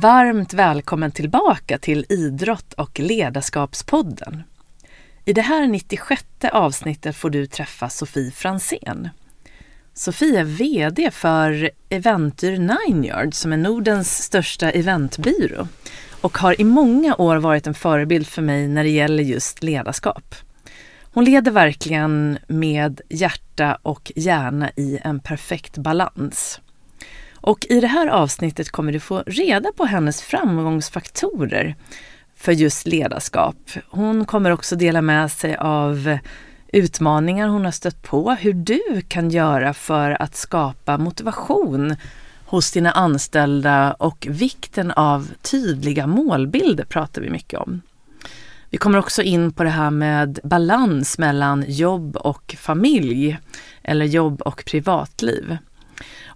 Varmt välkommen tillbaka till Idrott och ledarskapspodden. I det här 96 avsnittet får du träffa Sofie Fransén. Sofie är VD för Eventyr Nineyard som är Nordens största eventbyrå och har i många år varit en förebild för mig när det gäller just ledarskap. Hon leder verkligen med hjärta och hjärna i en perfekt balans. Och i det här avsnittet kommer du få reda på hennes framgångsfaktorer för just ledarskap. Hon kommer också dela med sig av utmaningar hon har stött på, hur du kan göra för att skapa motivation hos dina anställda och vikten av tydliga målbilder pratar vi mycket om. Vi kommer också in på det här med balans mellan jobb och familj eller jobb och privatliv.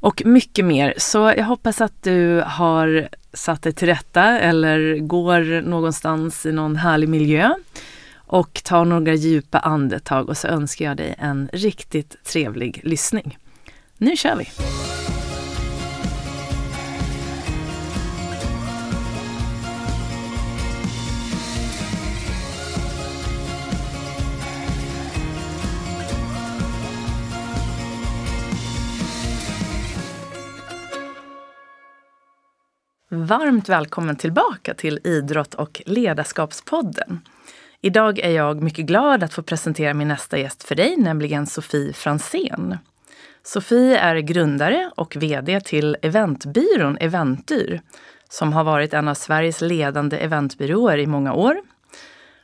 Och mycket mer. Så jag hoppas att du har satt dig till rätta eller går någonstans i någon härlig miljö och tar några djupa andetag och så önskar jag dig en riktigt trevlig lyssning. Nu kör vi! Varmt välkommen tillbaka till Idrott och ledarskapspodden. Idag är jag mycket glad att få presentera min nästa gäst för dig, nämligen Sofie Fransén. Sofie är grundare och VD till eventbyrån Eventyr som har varit en av Sveriges ledande eventbyråer i många år.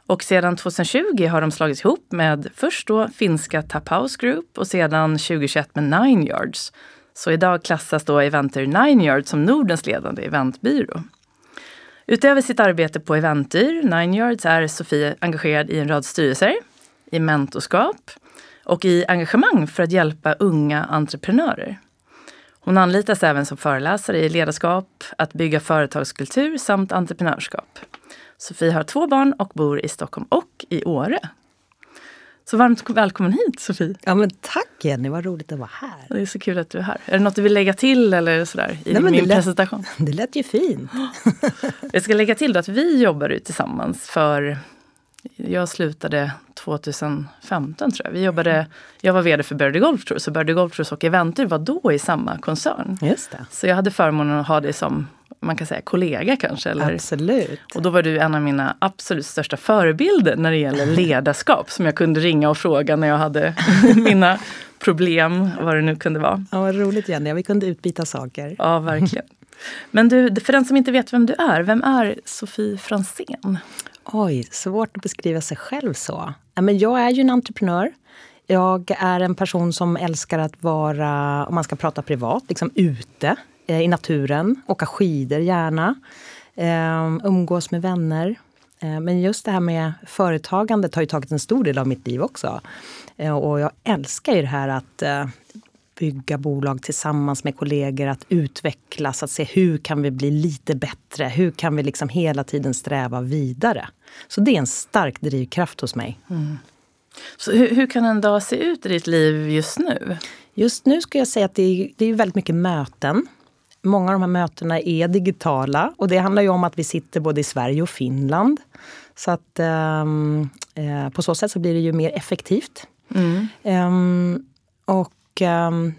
Och sedan 2020 har de slagits ihop med först då finska Tapaus Group och sedan 2021 med Nine Yards så idag klassas då Eventer Nineyard som Nordens ledande eventbyrå. Utöver sitt arbete på Eventyr, Nine Yards, är Sofie engagerad i en rad styrelser, i mentorskap och i engagemang för att hjälpa unga entreprenörer. Hon anlitas även som föreläsare i ledarskap, att bygga företagskultur samt entreprenörskap. Sofie har två barn och bor i Stockholm och i Åre. Så varmt välkommen hit Sofie! Ja men tack Jenny, vad roligt att vara här! Det är så kul att du är här. Är det något du vill lägga till eller sådär i Nej, min det presentation? det lät ju fint! Jag ska lägga till då att vi jobbar tillsammans för jag slutade 2015 tror jag. Vi jobbade, jag var VD för Birdie Golf Tours så Birdie Golf Tours och Eventyr var då i samma koncern. Just det. Så jag hade förmånen att ha dig som man kan säga kollega kanske. Eller? Absolut. Och då var du en av mina absolut största förebilder när det gäller ledarskap som jag kunde ringa och fråga när jag hade mina problem, vad det nu kunde vara. Ja, vad roligt Jenny, vi kunde utbyta saker. Ja, verkligen. Men du, för den som inte vet vem du är, vem är Sofie Fransén? Oj, svårt att beskriva sig själv så. Men jag är ju en entreprenör. Jag är en person som älskar att vara, om man ska prata privat, liksom ute i naturen. Åka skidor gärna. Um, umgås med vänner. Uh, men just det här med företagandet har ju tagit en stor del av mitt liv också. Uh, och jag älskar ju det här att bygga bolag tillsammans med kollegor, att utvecklas, att se hur kan vi bli lite bättre? Hur kan vi liksom hela tiden sträva vidare? Så det är en stark drivkraft hos mig. Mm. Så hur, hur, kan en dag se ut i ditt liv just nu? Just nu ska jag säga att det är, det är väldigt mycket möten. Många av de här mötena är digitala och det handlar ju om att vi sitter både i Sverige och Finland. Så att um, eh, på så sätt så blir det ju mer effektivt. Mm. Um, och um,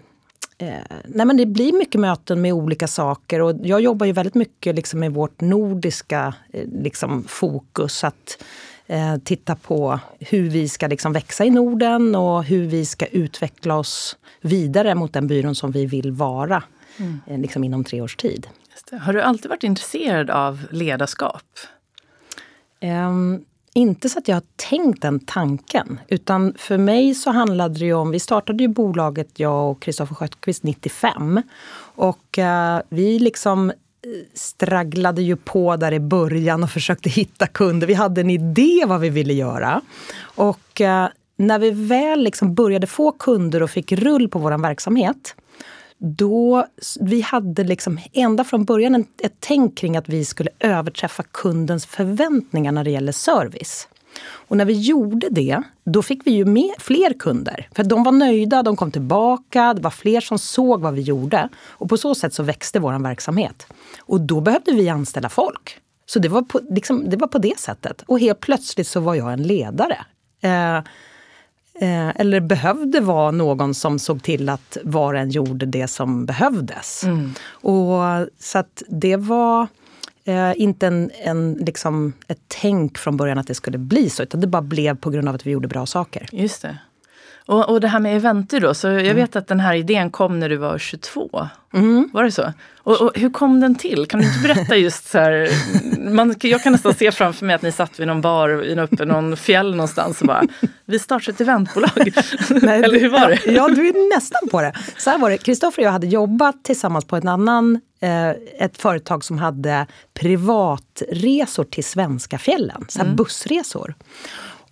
Eh, nej men det blir mycket möten med olika saker och jag jobbar ju väldigt mycket liksom med vårt nordiska eh, liksom, fokus. Att eh, titta på hur vi ska liksom växa i Norden och hur vi ska utveckla oss vidare mot den byrån som vi vill vara mm. eh, liksom inom tre års tid. Har du alltid varit intresserad av ledarskap? Um, inte så att jag har tänkt den tanken. Utan för mig så handlade det ju om, vi startade ju bolaget jag och Kristoffer Skötqvist 95. Och uh, vi liksom eh, stragglade ju på där i början och försökte hitta kunder. Vi hade en idé vad vi ville göra. Och uh, när vi väl liksom började få kunder och fick rull på vår verksamhet då, vi hade liksom ända från början ett, ett tänk kring att vi skulle överträffa kundens förväntningar när det gäller service. Och när vi gjorde det, då fick vi ju med fler kunder. För de var nöjda, de kom tillbaka, det var fler som såg vad vi gjorde. Och på så sätt så växte vår verksamhet. Och då behövde vi anställa folk. Så det var på, liksom, det, var på det sättet. Och helt plötsligt så var jag en ledare. Eh, eh, eller behövde vara någon som såg till att var och en gjorde det som behövdes. Mm. Och, så att det var eh, inte en, en, liksom ett tänk från början att det skulle bli så, utan det bara blev på grund av att vi gjorde bra saker. Just det. Och, och det här med Eventy då, så jag mm. vet att den här idén kom när du var 22. Mm. Var det så? Och, och, hur kom den till? Kan du inte berätta just så här, man, jag kan nästan se framför mig att ni satt vid någon bar uppe i någon fjäll någonstans och bara, vi startar ett eventbolag. Nej, Eller hur var det? Ja, du är nästan på det. Så här var det, Kristoffer och jag hade jobbat tillsammans på en annan, eh, ett företag som hade privatresor till svenska fjällen, så mm. bussresor.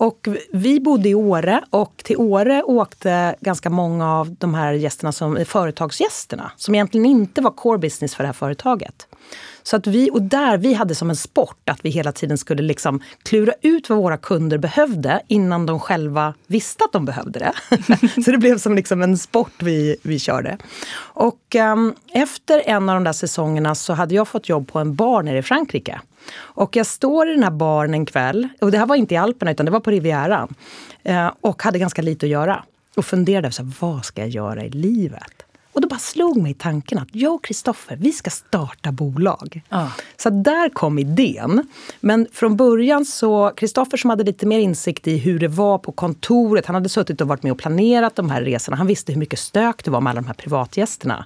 Och vi bodde i Åre och till Åre åkte ganska många av de här gästerna som företagsgästerna som egentligen inte var core business för det här företaget. Så att vi, och där vi hade som en sport att vi hela tiden skulle liksom klura ut vad våra kunder behövde innan de själva visste att de behövde det. så det blev som liksom en sport vi, vi körde. Och um, efter en av de där säsongerna så hade jag fått jobb på en bar nere i Frankrike. Och jag står i den här baren en kväll, och det här var inte i Alperna utan det var på Rivieran. Eh, och hade ganska lite att göra. Och funderade, så här, vad ska jag göra i livet? Och då bara slog mig tanken att jag och Kristoffer, vi ska starta bolag. Ah. Så där kom idén. Men från början så, Kristoffer som hade lite mer insikt i hur det var på kontoret, han hade suttit och varit med och planerat de här resorna. Han visste hur mycket stök det var med alla de här privatgästerna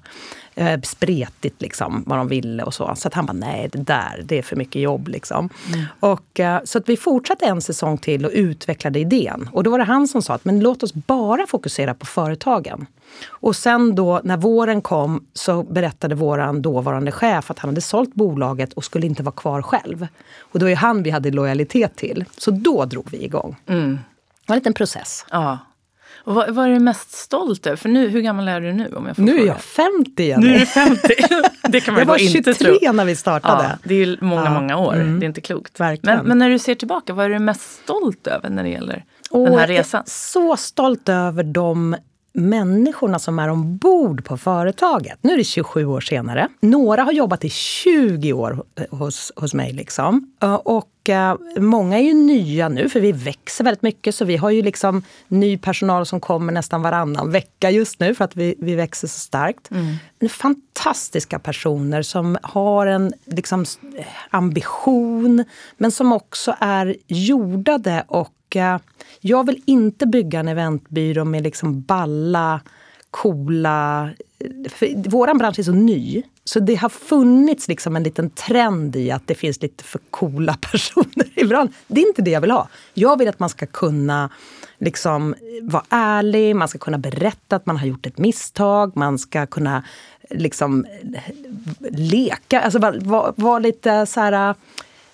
eh, spretigt liksom, vad de ville och så. Så att han bara, nej det där, det är för mycket jobb liksom. Mm. Och, eh, så att vi fortsatte en säsong till och utvecklade idén. Och då var det han som sa att, men låt oss bara fokusera på företagen. Och sen då när våren kom så berättade vår dåvarande chef att han hade sålt bolaget och skulle inte vara kvar själv. Och då är han vi hade lojalitet till. Så då drog vi igång. Mm. Det var en liten process. Ja. Och vad, vad är du mest stolt över? För nu, hur gammal är du nu? Om jag får nu är jag 50 igen. Nu är du 50. det kan man jag var inte 23 tro. när vi startade. Ja, det är många, ja. många år. Mm. Det är inte klokt. Men, men, när du ser tillbaka, vad är du mest stolt över när det gäller och den här resan? Jag är så stolt över de människorna som är ombord på företaget. Nu är det 27 år senare. Några har jobbat i 20 år hos, hos mig. Liksom. Och uh, många är ju nya nu, för vi växer väldigt mycket. Så vi har ju liksom ny personal som kommer nästan varannan vecka just nu för att vi, vi växer så starkt. Mm. Fantastiska personer som har en liksom, ambition, men som också är jordade och jag vill inte bygga en eventbyrå med liksom balla, coola... För vår bransch är så ny. Så det har funnits liksom en liten trend i att det finns lite för coola personer i branschen. Det är inte det jag vill ha. Jag vill att man ska kunna liksom vara ärlig, man ska kunna berätta att man har gjort ett misstag, man ska kunna liksom leka, alltså vara var, var lite så här...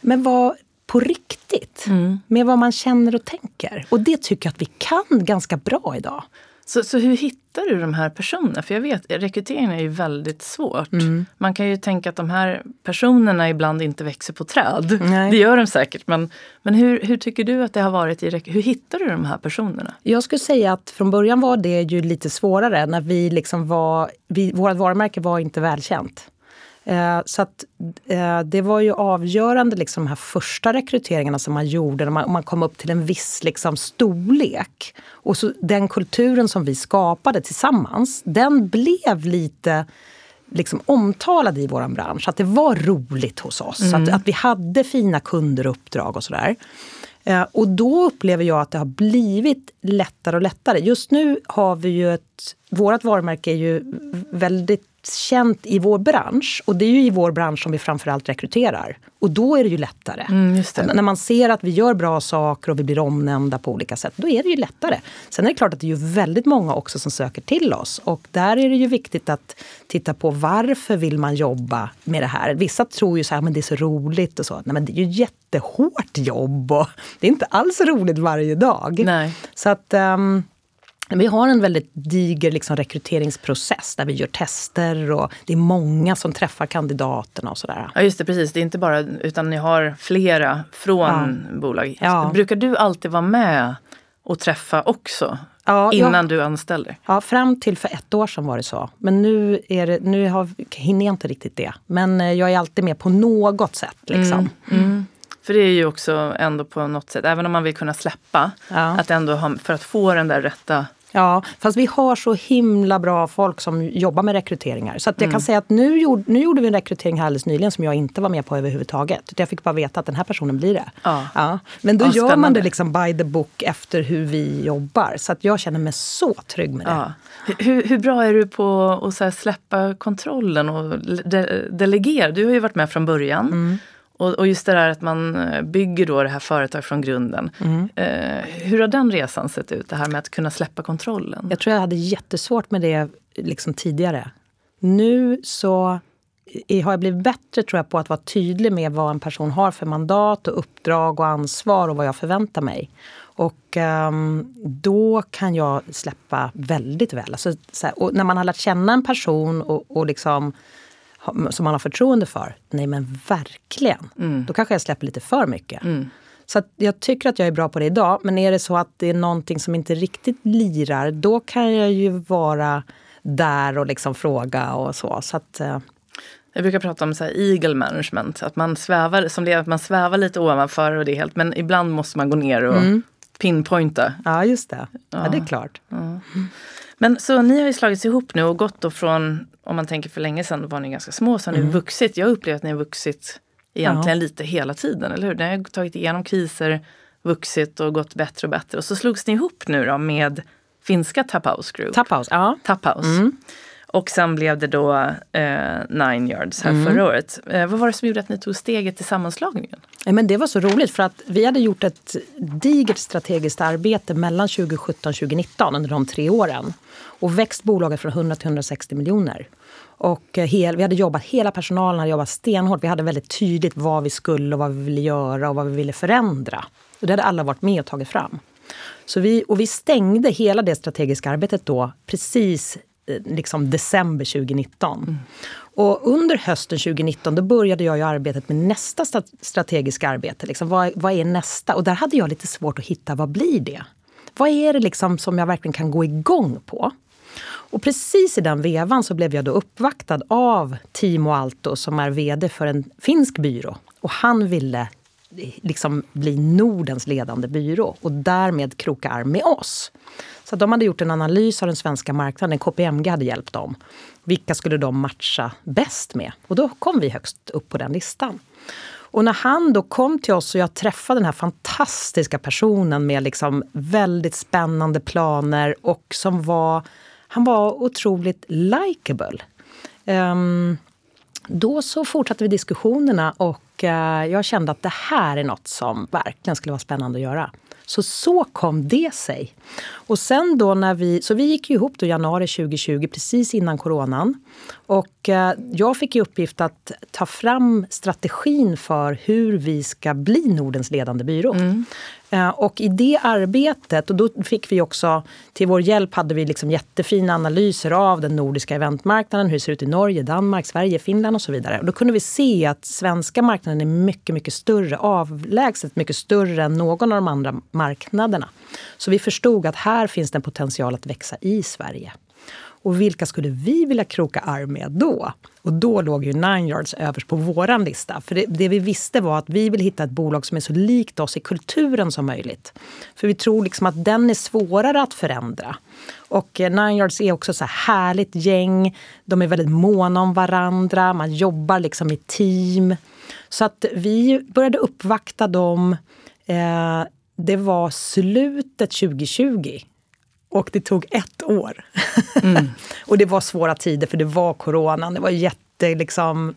Men var på riktigt mm. med vad man känner och tänker. Och det tycker jag att vi kan ganska bra idag. Så, så hur hittar du de här personerna? För jag vet, rekrytering är ju väldigt svårt. Mm. Man kan ju tänka att de här personerna ibland inte växer på träd. Nej. Det gör de säkert. Men, men hur, hur tycker du att det har varit? I, hur hittar du de här personerna? Jag skulle säga att från början var det ju lite svårare när vi liksom var, vi, vårt varumärke var inte välkänt. Eh, så att, eh, det var ju avgörande, liksom, de här första rekryteringarna som man gjorde, när man, man kom upp till en viss liksom, storlek. Och så, den kulturen som vi skapade tillsammans, den blev lite liksom omtalad i vår bransch. Att det var roligt hos oss. Mm. Att, att vi hade fina kunder och uppdrag och sådär. Eh, och då upplever jag att det har blivit lättare och lättare. Just nu har vi ju ett... Vårt varumärke är ju väldigt känt i vår bransch. Och det är ju i vår bransch som vi framförallt rekryterar. Och då är det ju lättare. Mm, När man ser att vi gör bra saker och vi blir omnämnda på olika sätt, då är det ju lättare. Sen är det klart att det är ju väldigt många också som söker till oss. Och där är det ju viktigt att titta på varför vill man jobba med det här? Vissa tror ju så här, men det är så roligt och så. Nej men det är ju jättehårt jobb och det är inte alls roligt varje dag. Nej. Så att um, Vi har en väldigt diger liksom, rekryteringsprocess där vi gör tester och det är många som träffar kandidaterna och sådär. Ja just det, precis. Det är inte bara, utan ni har flera från ja. bolag. Ja. Brukar du alltid vara med och träffa också? Ja, innan ja. du anställer? Ja, fram till för ett år sedan var det så. Men nu, är det, nu har, hinner jag inte riktigt det. Men eh, jag är alltid med på något sätt. Liksom. Mm. Mm. För det är ju också ändå på något sätt, även om man vill kunna släppa, att ändå ha, för att få den där rätta Ja, fast vi har så himla bra folk som jobbar med rekryteringar. Så att jag mm. kan säga att nu, gjorde, nu gjorde vi en rekrytering här alldeles nyligen som jag inte var med på överhuvudtaget. Jag fick bara veta att den här personen blir det. Ja. ja. Men då ja, gör man det liksom by the book efter hur vi jobbar. Så att jag känner mig så trygg med det. Ja. Hur, hur, bra är du på att släppa kontrollen och de delegera? Du har ju varit med från början. Mm. Och, och, just det där att man eh, bygger då det här företaget från grunden. Mm. Eh, hur har den resan sett ut? Det här med att kunna släppa kontrollen? Jag tror jag hade jättesvårt med det liksom tidigare. Nu så har jag blivit bättre tror jag, på att vara tydlig med vad en person har för mandat och uppdrag och ansvar och vad jag förväntar mig. Och um, då kan jag släppa väldigt väl. Alltså, här, när man har lärt känna en person och, och liksom som man har förtroende för. Nej men verkligen. Mm. Då kanske jag släpper lite för mycket. Mm. Så jag tycker att jag är bra på det idag. Men är det så att det är någonting som inte riktigt lirar, då kan jag ju vara där och liksom fråga och så. så att, uh, jag brukar prata om så här eagle management, att man svävar, som det, att man svävar lite ovanför och det är helt, men ibland måste man gå ner och mm. pinpointa. Ja, just det. Ja, ja det är klart. Ja. Men så ni har ju slagits ihop nu och gått då från, om man tänker för länge sedan, då var ni ganska små, så har ni mm. vuxit. Jag upplever att ni har vuxit egentligen ja. lite hela tiden, eller hur? Ni har tagit igenom kriser, vuxit och gått bättre och bättre. Och så slogs ni ihop nu då med finska Taphouse Group. Taphouse, ja. Taphouse. Mm. Och sen blev det då eh, Nine Yards här mm. förra året. Eh, vad var det som gjorde att ni tog steget till sammanslagningen? Ja, men det var så roligt för att vi hade gjort ett digert strategiskt arbete mellan 2017 och 2019 under de tre åren. Och växt bolaget från 100 till 160 miljoner. Och eh, hel, vi hade jobbat, hela personalen hade jobbat stenhårt. Vi hade väldigt tydligt vad vi skulle och vad vi ville göra och vad vi ville förändra. Och det hade alla varit med och tagit fram. Så vi, och vi stängde hela det strategiska arbetet då precis Eh, liksom december 2019. Mm. Och under hösten 2019 då började jag ju arbetet med nästa strategiska arbete. Liksom, vad, vad är nästa? Och där hade jag lite svårt att hitta vad blir det? Vad är det liksom som jag verkligen kan gå igång på? Och precis i den vevan så blev jag då uppvaktad av Timo Alto som är VD för en finsk byrå. Och han ville liksom bli Nordens ledande byrå och därmed kroka arm med oss. Så de hade gjort en analys av den svenska marknaden. KPMG hade hjälpt dem. Vilka skulle de matcha bäst med? Och då kom vi högst upp på den listan. Och när han då kom till oss och jag träffade den här fantastiska personen med liksom väldigt spännande planer och som var... Han var otroligt likable. Um, ehm, då så fortsatte vi diskussionerna och uh, jag kände att det här är något som verkligen skulle vara spännande att göra. Så så kom det sig. Och sen då när vi, så vi gick ihop då januari 2020, precis innan coronan. Och eh, jag fick i uppgift att ta fram strategin för hur vi ska bli Nordens ledande byrå. Mm. Eh, och i det arbetet, och då fick vi också, till vår hjälp hade vi liksom jättefina analyser av den nordiska eventmarknaden, hur det ser ut i Norge, Danmark, Sverige, Finland och så vidare. Och då kunde vi se att svenska marknaden är mycket, mycket större, avlägset mycket större än någon av de andra marknaderna. Så vi förstod att här finns det en potential att växa i Sverige. Och vilka skulle vi vilja kroka arm med då? Och då låg ju Nine Yards överst på vår lista. För det, det, vi visste var att vi vill hitta ett bolag som är så likt oss i kulturen som möjligt. För vi tror liksom att den är svårare att förändra. Och eh, Nine Yards är också så här härligt gäng. De är väldigt måna om varandra. Man jobbar liksom i team. Så att vi började uppvakta dem. Eh, det var slutet 2020 och det tog ett år. Mm. och det var svåra tider för det var coronan. Det var jätte, liksom,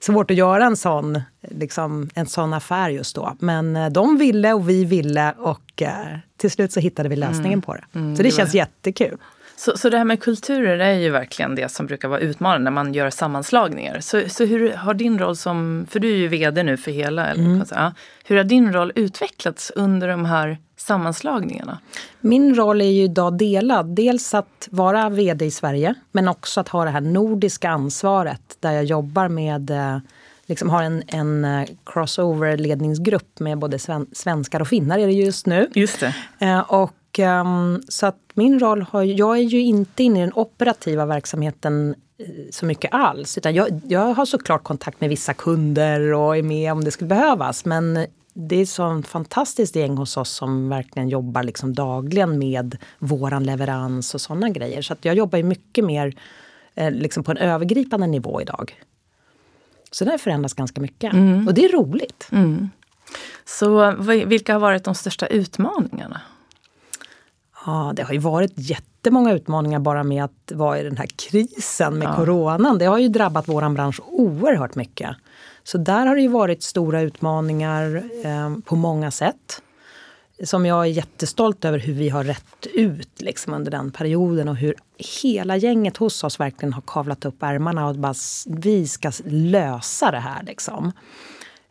svårt att göra en sån, liksom, en sån affär just då. Men eh, de ville och vi ville och eh, till slut så hittade vi lösningen mm. på det. Mm, så det, det känns var... jättekul. Så, så det här med kulturer är ju verkligen det som brukar vara utmanande när man gör sammanslagningar. Så, så hur har din roll som, för du är ju VD nu för hela, mm. ja, hur har din roll utvecklats under de här sammanslagningarna? Min roll är ju idag delad. Dels att vara VD i Sverige men också att ha det här nordiska ansvaret där jag jobbar med eh, liksom har en, en eh, crossover-ledningsgrupp med både sven, svenskar och finnar är det just nu. Just det. Eh, och, um, så att min roll har, jag är ju inte inne i den operativa verksamheten så mycket alls. Utan jag, jag har såklart kontakt med vissa kunder och är med om det skulle behövas. Men det är sånt fantastiskt gäng hos oss som verkligen jobbar liksom dagligen med våran leverans och sådana grejer. Så jag jobbar ju mycket mer eh, liksom på en övergripande nivå idag. Så det har förändrats ganska mycket. Mm. Och det är roligt. Mm. Så vilka har varit de största utmaningarna? Ja, det har ju varit jättemånga utmaningar bara med att vara i den här krisen med ja. coronan. Det har ju drabbat vår bransch oerhört mycket. Så där har det ju varit stora utmaningar eh, på många sätt. Som jag är jättestolt över hur vi har rätt ut liksom, under den perioden och hur hela gänget hos oss verkligen har kavlat upp ärmarna och bara vi ska lösa det här. Liksom.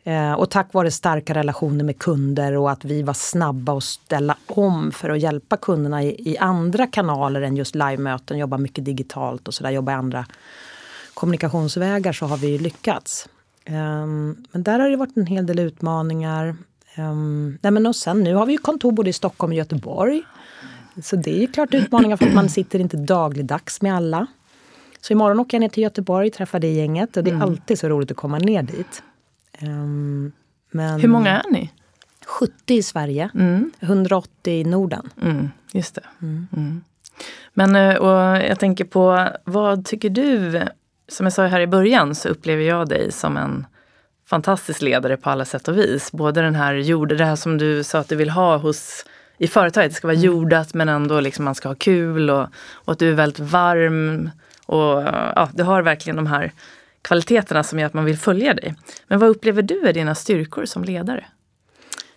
Eh, och tack vare starka relationer med kunder och att vi var snabba att ställa om för att hjälpa kunderna i, i andra kanaler än just livemöten, jobba mycket digitalt och sådär, jobba i andra kommunikationsvägar så har vi lyckats. Um, men där har det varit en hel del utmaningar. Um, nej men och sen nu har vi ju kontor både i Stockholm och Göteborg. Så det är ju klart utmaningar för att man sitter inte dagligdags med alla. Så imorgon åker jag ner till Göteborg, och träffar det gänget och det är mm. alltid så roligt att komma ner dit. Um, men Hur många är ni? 70 i Sverige, mm. 180 i Norden. Mm, just det. Mm. mm. Men eh, och jag tänker på, vad tycker du som jag sa här i början så upplever jag dig som en fantastisk ledare på alla sätt och vis. Både den här jord, det här som du sa att du vill ha hos i företaget. Det ska vara mm. jordat men ändå liksom man ska ha kul och, och att du är väldigt varm. Och ja, Du har verkligen de här kvaliteterna som gör att man vill följa dig. Men vad upplever du är dina styrkor som ledare?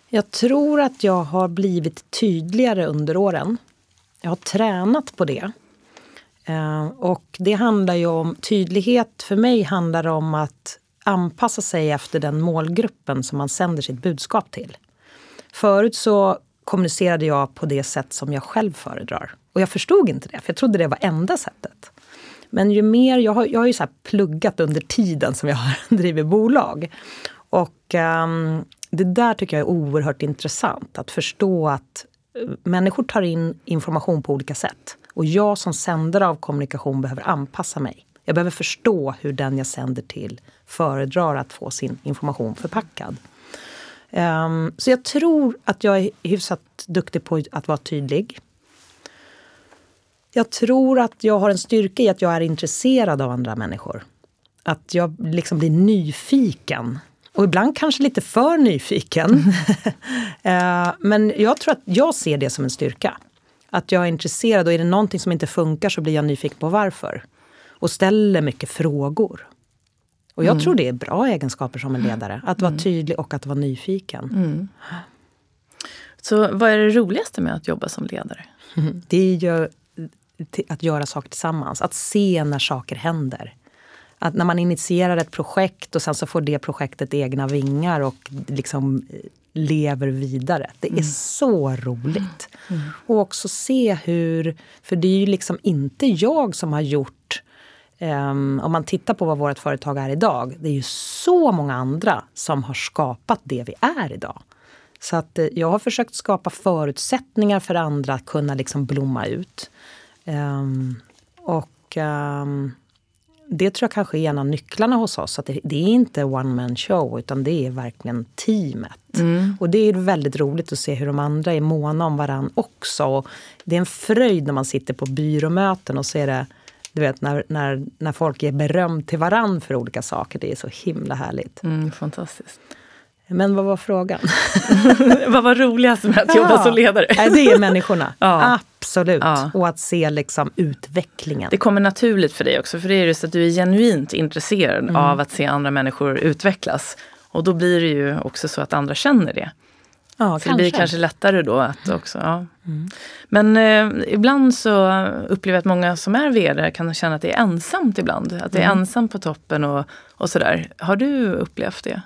Jag tror att jag har blivit tydligare under åren. Jag har tränat på det. Eh, och det handlar ju om, tydlighet för mig handlar om att anpassa sig efter den målgruppen som man sänder sitt budskap till. Förut så kommunicerade jag på det sätt som jag själv föredrar. Och jag förstod inte det, för jag trodde det var enda sättet. Men ju mer, jag har, jag har ju så pluggat under tiden som jag har drivit bolag. Och um, det där tycker jag är oerhört intressant. Att förstå att eh, människor tar in information på olika sätt. Och jag som sändare av kommunikation behöver anpassa mig. Jag behöver förstå hur den jag sänder till föredrar att få sin information förpackad. Um, så jag tror att jag är hyfsat duktig på att vara tydlig. Jag tror att jag har en styrka i att jag är intresserad av andra människor. Att jag liksom blir nyfiken. Och ibland kanske lite för nyfiken. uh, men jag tror att jag ser det som en styrka. Att jag är intresserad och är det någonting som inte funkar så blir jag nyfiken på varför. Och ställer mycket frågor. Och jag mm. tror det är bra egenskaper som en ledare. Att vara mm. tydlig och att vara nyfiken. Mm. Så vad är det roligaste med att jobba som ledare? Det är ju att göra saker tillsammans. Att se när saker händer. Att när man initierar ett projekt och sen så får det projektet egna vingar och liksom eh, lever vidare. Det är mm. så roligt. Mm. Och också se hur, för det är ju liksom inte jag som har gjort um, om man tittar på vad vårt företag är idag. Det är ju så många andra som har skapat det vi är idag. Så att eh, jag har försökt skapa förutsättningar för andra att kunna liksom blomma ut. Um, och um, det tror jag kanske är en av nycklarna hos oss. Att det, det är inte one man show utan det är verkligen teamet. Mm. Och det är väldigt roligt att se hur de andra är måna om varandra också. Och det är en fröjd när man sitter på byråmöten och ser det du vet när, när, när folk ger beröm till varann för olika saker. Det är så himla härligt. Mm, fantastiskt. Men vad var frågan? vad var roligast med att ja. jobba som ledare? det är människorna. Ja. Absolut. Ja. Och att se liksom utvecklingen. Det kommer naturligt för dig också. För det är just att du är genuint intresserad mm. av att se andra människor utvecklas. Och då blir det ju också så att andra känner det. Ja, så det blir kanske lättare då att också... Ja. Mm. Men eh, ibland så upplever jag att många som är vd kan känna att det är ensamt ibland. Att det är mm. ensamt på toppen och, och sådär. Har du upplevt det?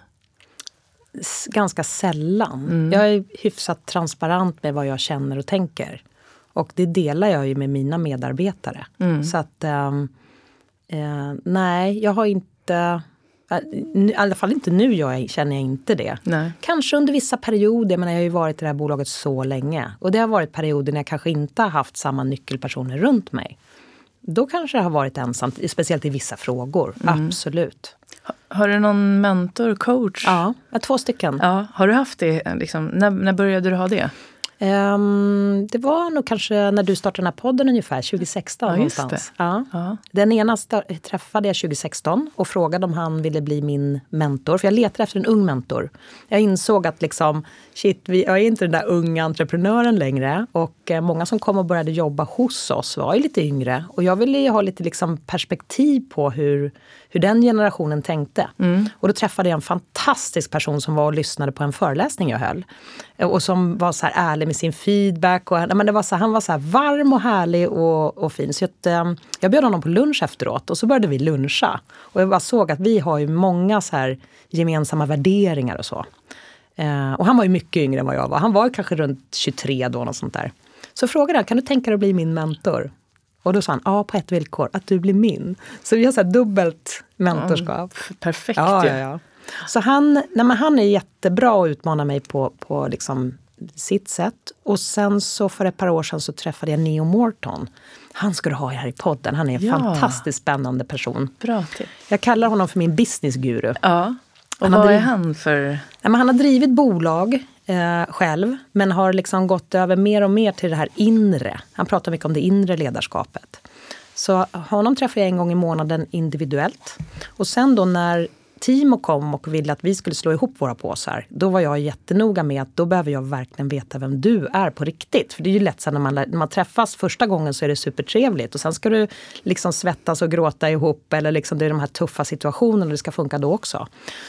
Ganska sällan. Mm. Jag är hyfsat transparent med vad jag känner och tänker. Och det delar jag ju med mina medarbetare. Mm. Så att um, eh, nej, jag har inte i alla fall inte nu jag, känner jag inte det. Nej. Kanske under vissa perioder, men jag har ju varit i det här bolaget så länge. Och det har varit perioder när jag kanske inte har haft samma nyckelpersoner runt mig. Då kanske det har varit ensamt, speciellt i vissa frågor. Mm. Absolut. Har du någon mentor, coach? Ja, två stycken. Ja, har du haft det? Liksom, när, när började du ha det? Um, det var nog kanske när du startade den här podden ungefär, 2016 ja, någonstans. Ja. ja. Den ena träffade jag 2016 och frågade om han ville bli min mentor. För jag letade efter en ung mentor. Jag insåg att liksom, shit, vi, jag är inte den där unga entreprenören längre. Och eh, många som kom och började jobba hos oss var ju lite yngre. Och jag ville ju ha lite liksom perspektiv på hur hur den generationen tänkte. Mm. Och då träffade jag en fantastisk person som var och lyssnade på en föreläsning jag höll. Och som var så här ärlig med sin feedback. Och, men det var så, han var så varm och härlig och, och fin. Så jag, eh, jag bjöd honom på lunch efteråt och så började vi luncha. Och jag bara såg att vi har ju många så här gemensamma värderingar och så. Eh, och han var ju mycket yngre än vad jag var. Han var kanske runt 23 då, något sånt där. Så frågade han, kan du tänka dig att bli min mentor? Och då sa han, ja på ett villkor, att du blir min. Så vi har så dubbelt mentorskap. Mm, perfekt ja, ja, ja. Så han, nej, men han är jättebra att utmana mig på, på liksom sitt sätt. Och sen så för ett par år sedan så träffade jag Neo Morton. Han ska du ha här i podden. Han är en ja. fantastiskt spännande person. Bra. Jag kallar honom för min businessguru. Ja. Och han vad driv... är han för? Ja, men han har drivit bolag eh, själv, men har liksom gått över mer och mer till det här inre. Han pratar mycket om det inre ledarskapet. Så honom träffar jag en gång i månaden individuellt. Och sen då när Timo kom och ville att vi skulle slå ihop våra påsar, då var jag jättenoga med att då behöver jag verkligen veta vem du är på riktigt. För det är ju lätt så när man, när man träffas första gången så är det supertrevligt och sen ska du liksom svettas och gråta ihop eller liksom det är de här tuffa situationerna och det ska funka då också.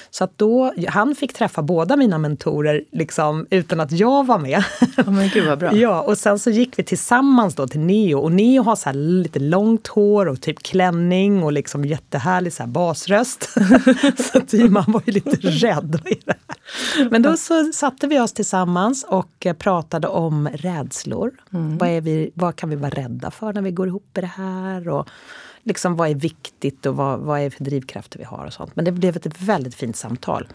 Så att då, han fick träffa båda mina mentorer liksom utan att jag var med. Oh men gud vad bra. ja, och sen så gick vi tillsammans då till Neo och Neo har så lite långt hår och typ klänning och liksom jättehärlig så basröst. Så Timman var ju lite rädd. Men då så satte vi oss tillsammans och pratade om rädslor. Mm. Vad, är vi, vad kan vi vara rädda för när vi går ihop i det här? Och liksom vad är viktigt och vad, vad är för drivkrafter vi har och sånt. Men det blev ett väldigt fint samtal.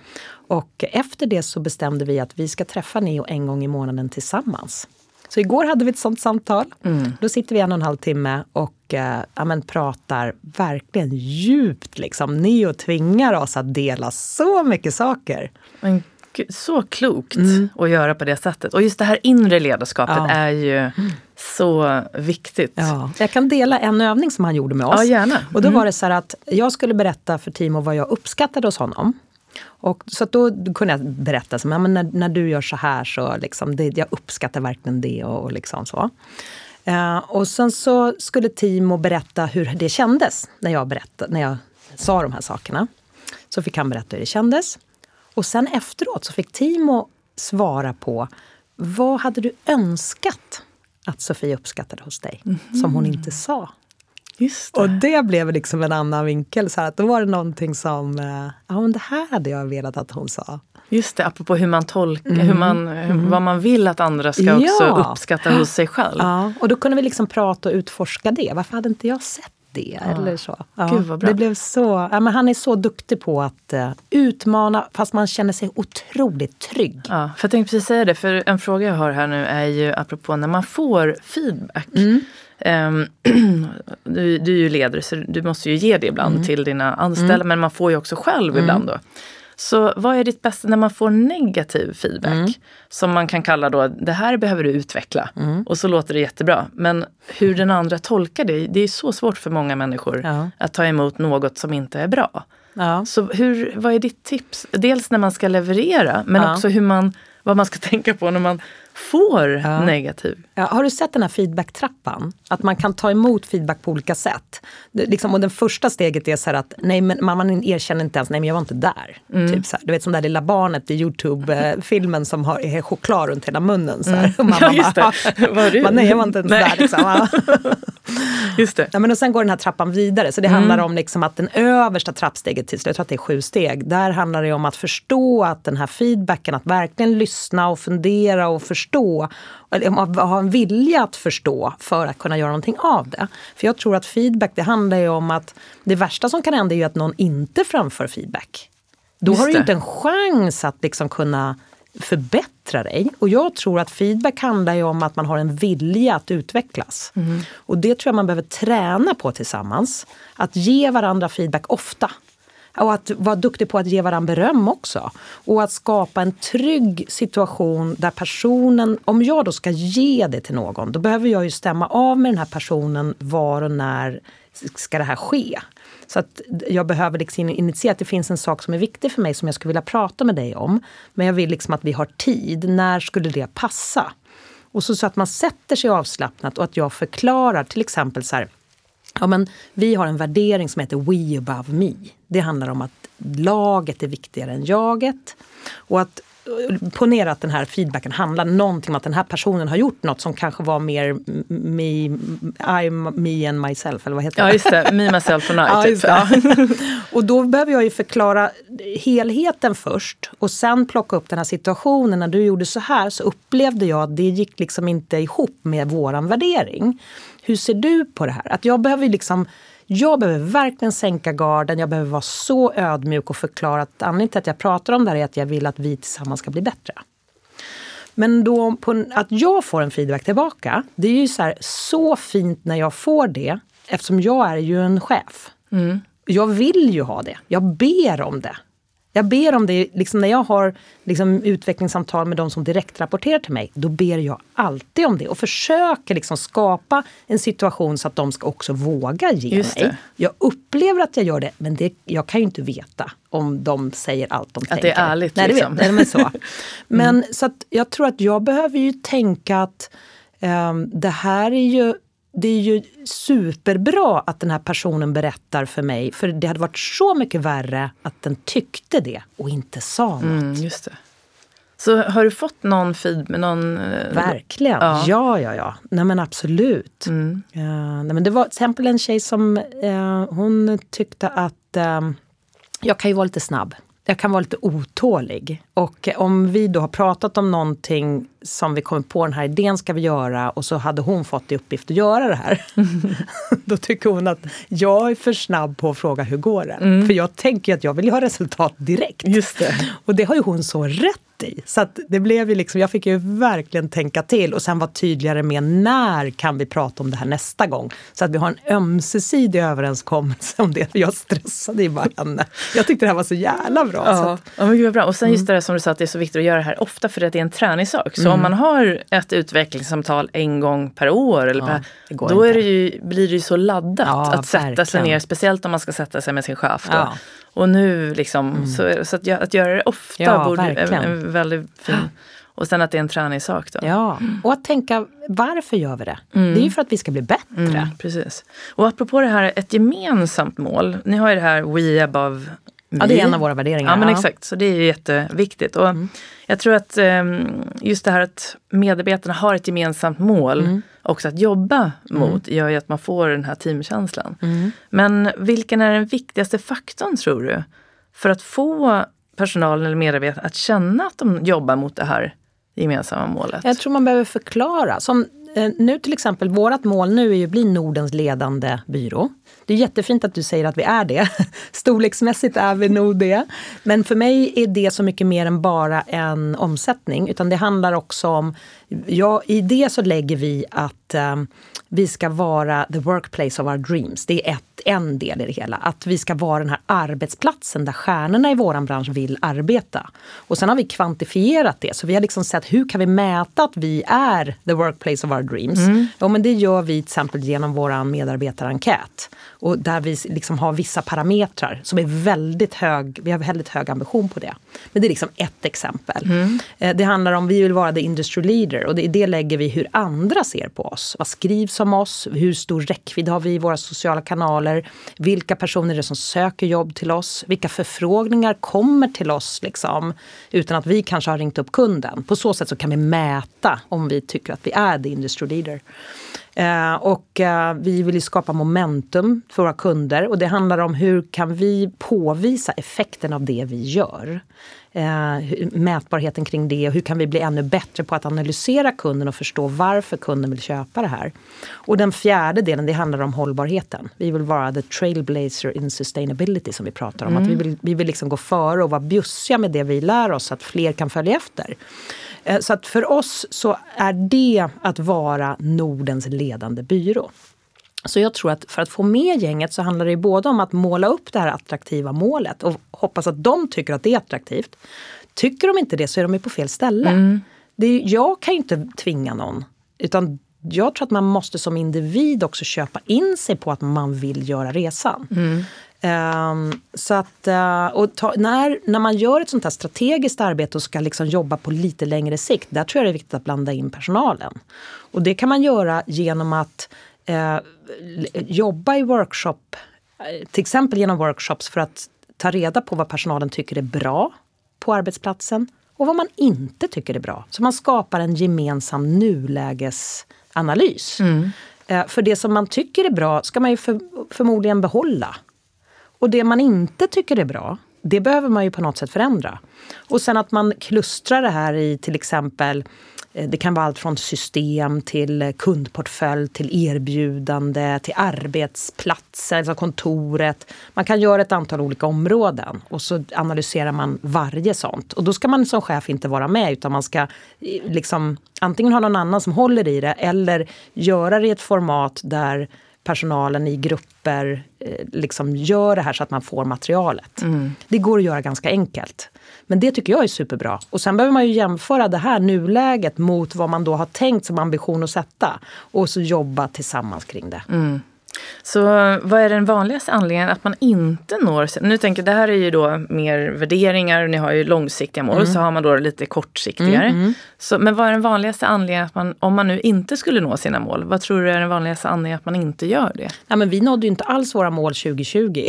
Och efter det så bestämde vi att vi ska träffa Neo en gång i månaden tillsammans. Så igår hade vi ett sånt samtal. Mm. Då sitter vi en och en halv timme och eh, ja, men, pratar verkligen djupt. Liksom. Neo tvingar oss att dela så mycket saker. Men så klokt mm. att göra på det sättet. Och just det här inre ledarskapet ja. är ju mm. så viktigt. Ja. Jag kan dela en övning som han gjorde med oss. Ja, gärna. Och då mm. var det så här att jag skulle berätta för Timo vad jag uppskattade hos honom. Och, så då kunde jag berätta, så, men när, när du gör så här så liksom, det, jag uppskattar verkligen det. och, och liksom så. Eh, och sen så skulle Timo berätta hur det kändes när jag, berättade, när jag sa de här sakerna. Så fick han berätta hur det kändes. Och sen efteråt så fick Timo svara på vad hade du önskat att Sofie uppskattade hos dig, mm -hmm. som hon inte sa? Just det. Och det blev liksom en annan vinkel. Så att då var det någonting som, eh, ja men det här hade jag velat att hon sa. Just det, apropå hur man tolkar, mm. hur man, mm. vad man vill att andra ska ja. också uppskatta hos sig själv. Ja, och då kunde vi liksom prata och utforska det. Varför hade inte jag sett det? Ja. Eller så. Gud. Det blev så, ja, men han är så duktig på att uh, utmana fast man känner sig otroligt trygg. Ja, för jag tänkte precis säga det, för en fråga jag har här nu är ju apropå när man får feedback. Mm. Um, du, du, är ju ledare så du måste ju ge det ibland mm. till dina anställda mm. men man får ju också själv mm. ibland då. Så vad är ditt bästa när man får negativ feedback? Mm. Som man kan kalla då, det här behöver du utveckla. Mm. Och så låter det jättebra. Men hur den andra tolkar det, det är så svårt för många människor ja. att ta emot något som inte är bra. Ja. Så hur, vad är ditt tips? Dels när man ska leverera men ja. också hur man, vad man ska tänka på när man får ja. negativ. Ja, har du sett den här feedback-trappan? Att man kan ta emot feedback på olika sätt. Det, liksom, och det första steget är så att nej, men man erkänner inte ens, nej men jag var inte där. Mm. Typ så här. Du vet som det där lilla barnet i Youtube-filmen som har är choklad runt hela munnen. Så här. Mm. ja, just det. Var du? nej, jag var inte ens där. Liksom. just det. Ja, men och sen går den här trappan vidare. Så det mm. handlar om liksom att den översta trappsteget till jag tror att det är sju steg. Där handlar det om att förstå att den här feedbacken, att verkligen lyssna och fundera och förstå. Eller ha en vilja att förstå för att kunna göra någonting av det. För jag tror att feedback, det handlar ju om att det värsta som kan hända är ju att någon inte framför feedback. Då Just har du ju inte en chans att liksom kunna förbättra dig. Och jag tror att feedback handlar ju om att man har en vilja att utvecklas. Mm. Och det tror jag man behöver träna på tillsammans. Att ge varandra feedback ofta. Och att vara duktig på att ge varandra beröm också. Och att skapa en trygg situation där personen, om jag då ska ge det till någon, då behöver jag ju stämma av med den här personen var och när ska det här ske. Så att jag behöver liksom initiera att det finns en sak som är viktig för mig som jag skulle vilja prata med dig om. Men jag vill liksom att vi har tid. När skulle det passa? Och så, så att man sätter sig avslappnat och att jag förklarar till exempel så här. Ja, men vi har en värdering som heter We above me. Det handlar om att laget är viktigare än jaget. Och att ponera att den här feedbacken handlar någonting om att den här personen har gjort något som kanske var mer me, I, me and myself, eller vad heter det? Ja just det, me, myself and I. ja, typ. ja. och då behöver jag ju förklara helheten först och sen plocka upp den här situationen. När du gjorde så här så upplevde jag att det gick liksom inte ihop med våran värdering. Hur ser du på det här? Att jag behöver liksom jag behöver verkligen sänka garden, jag behöver vara så ödmjuk och förklara att anledningen till att jag pratar om det här är att jag vill att vi tillsammans ska bli bättre. Men då på, att jag får en feedback tillbaka, det är ju så, här, så fint när jag får det eftersom jag är ju en chef. Mm. Jag vill ju ha det. Jag ber om det. Jag ber om det, liksom när jag har liksom utvecklingssamtal med de som direkt rapporterar till mig, då ber jag alltid om det och försöker liksom skapa en situation så att de ska också våga ge Just mig. Det. Jag upplever att jag gör det, men det, jag kan ju inte veta om de säger allt de att tänker. Att det är ärligt Nej, liksom. Vet, men så. Men mm. så att jag tror att jag behöver ju tänka att um, det här är ju det är ju superbra att den här personen berättar för mig. För det hade varit så mycket värre att den tyckte det och inte sa något. Mm, just det. Så har du fått någon feed med någon? Eh, Verkligen, ja, ja, ja. ja. Nej men absolut. Mm. Uh, nej, men det var till exempel en tjej som uh, hon tyckte att uh, jag kan ju vara lite snabb jag kan vara lite otålig. Och om vi då har pratat om någonting som vi kommer på, den här idén ska vi göra och så hade hon fått i uppgift att göra det här. då tycker hon att jag är för snabb på att fråga hur går det? Mm. För jag tänker att jag vill ha resultat direkt. Just det. Och det har ju hon så rätt i. Så det blev ju liksom, jag fick ju verkligen tänka till och sen vara tydligare med när kan vi prata om det här nästa gång. Så att vi har en ömsesidig överenskommelse om det. För jag stressade ju bara henne. Jag tyckte det här var så jävla bra. Ja, att, ja men gud vad bra. Och sen just mm. det där som du sa att det är så viktigt att göra det här ofta för att det är en träningssak. Så mm. om man har ett utvecklingssamtal en gång per år eller ja, per, då är det ju, blir det ju så laddat ja, att sätta verkligen. sig ner. Speciellt om man ska sätta sig med sin chef. Då. Och nu liksom, mm. så, så att, att, göra det ofta ja, borde en väldigt fin och sen att det är en träningssak. Då. Ja, och att tänka varför gör vi det? Mm. Det är ju för att vi ska bli bättre. Mm, precis. Och apropå det här, ett gemensamt mål. Ni har ju det här We above Ja, det är en av våra värderingar. Ja, men exakt. Så det är jätteviktigt. Och mm. Jag tror att ehm, just det här att medarbetarna har ett gemensamt mål mm. också att jobba mot mm. gör ju att man får den här teamkänslan. Mm. Men vilken är den viktigaste faktorn tror du? För att få personalen eller medarbetarna att känna att de jobbar mot det här gemensamma målet? Jag tror man behöver förklara. Som Eh, nu till exempel, vårt mål nu är ju att bli Nordens ledande byrå. Det är jättefint att du säger att vi är det. Storleksmässigt är vi nog det. Men för mig är det så mycket mer än bara en omsättning. Utan det handlar också om, ja, i det så lägger vi att um, vi ska vara the workplace of our dreams. Det är ett, en del i det hela. Att vi ska vara den här arbetsplatsen där stjärnorna i våran bransch vill arbeta. Och sen har vi kvantifierat det. Så vi har liksom sett hur kan vi mäta att vi är the workplace of our dreams? Mm. Ja, men det gör vi till exempel genom vår medarbetarenkät. Och där vi liksom har vissa parametrar som är väldigt hög, vi har väldigt hög ambition på det. Men det är liksom ett exempel. Mm. Eh, det handlar om, vi vill vara the industry leader och i det lägger vi hur andra ser på oss. Vad skrivs om oss? Hur stor räckvidd har vi i våra sociala kanaler? Vilka personer är det som söker jobb till oss? Vilka förfrågningar kommer till oss liksom, utan att vi kanske har ringt upp kunden? På så sätt så kan vi mäta om vi tycker att vi är the industry leader. Eh, och eh, vi vill skapa momentum för våra kunder och det handlar om hur kan vi påvisa effekten av det vi gör. Eh, mätbarheten kring det och hur kan vi bli ännu bättre på att analysera kunden och förstå varför kunden vill köpa det här. Och den fjärde delen det handlar om hållbarheten. Vi vill vara the trailblazer in sustainability som vi pratar om. Mm. Att vi vill, vi vill liksom gå före och vara bjussiga med det vi lär oss så att fler kan följa efter. Eh, så att för oss så är det att vara Nordens ledande byrå. Så jag tror att för att få med gänget så handlar det både om att måla upp det här attraktiva målet och hoppas att de tycker att det är attraktivt. Tycker de inte det så är de på fel ställe. Mm. Det jag kan ju inte tvinga någon. Utan jag tror att man måste som individ också köpa in sig på att man vill göra resan. Mm. Um, så att, uh, och ta, när, när man gör ett sånt här strategiskt arbete och ska liksom jobba på lite längre sikt, där tror jag det är viktigt att blanda in personalen. Och det kan man göra genom att uh, jobba i workshop, uh, till exempel genom workshops för att ta reda på vad personalen tycker är bra på arbetsplatsen och vad man inte tycker är bra. Så man skapar en gemensam nulägesanalys. Mm. För det som man tycker är bra ska man ju för, förmodligen behålla. Och det man inte tycker är bra, det behöver man ju på något sätt förändra. Och sen att man klustrar det här i till exempel eh, det kan vara allt från system till kundportfölj, till erbjudande, till arbetsplatser, alltså kontoret. Man kan göra ett antal olika områden och så analyserar man varje sånt. Och då ska man som chef inte vara med utan man ska eh, liksom antingen ha någon annan som håller i det eller göra det i ett format där personalen i grupper eh, liksom gör det här så att man får materialet. Mm. Det går att göra ganska enkelt. Men det tycker jag är superbra. Och sen behöver man ju jämföra det här nuläget mot vad man då har tänkt som ambition att sätta. Och så jobba tillsammans kring det. Mm. Så vad är den vanligaste anledningen att man inte når... Nu tänker det här är ju då mer värderingar, ni har ju långsiktiga mål, mm. så har man då lite kortsiktigare. Mm, mm. Så, men vad är den vanligaste anledningen att man, om man nu inte skulle nå sina mål, vad tror du är den vanligaste anledningen att man inte gör det? Ja, men vi nådde ju inte alls våra mål 2020.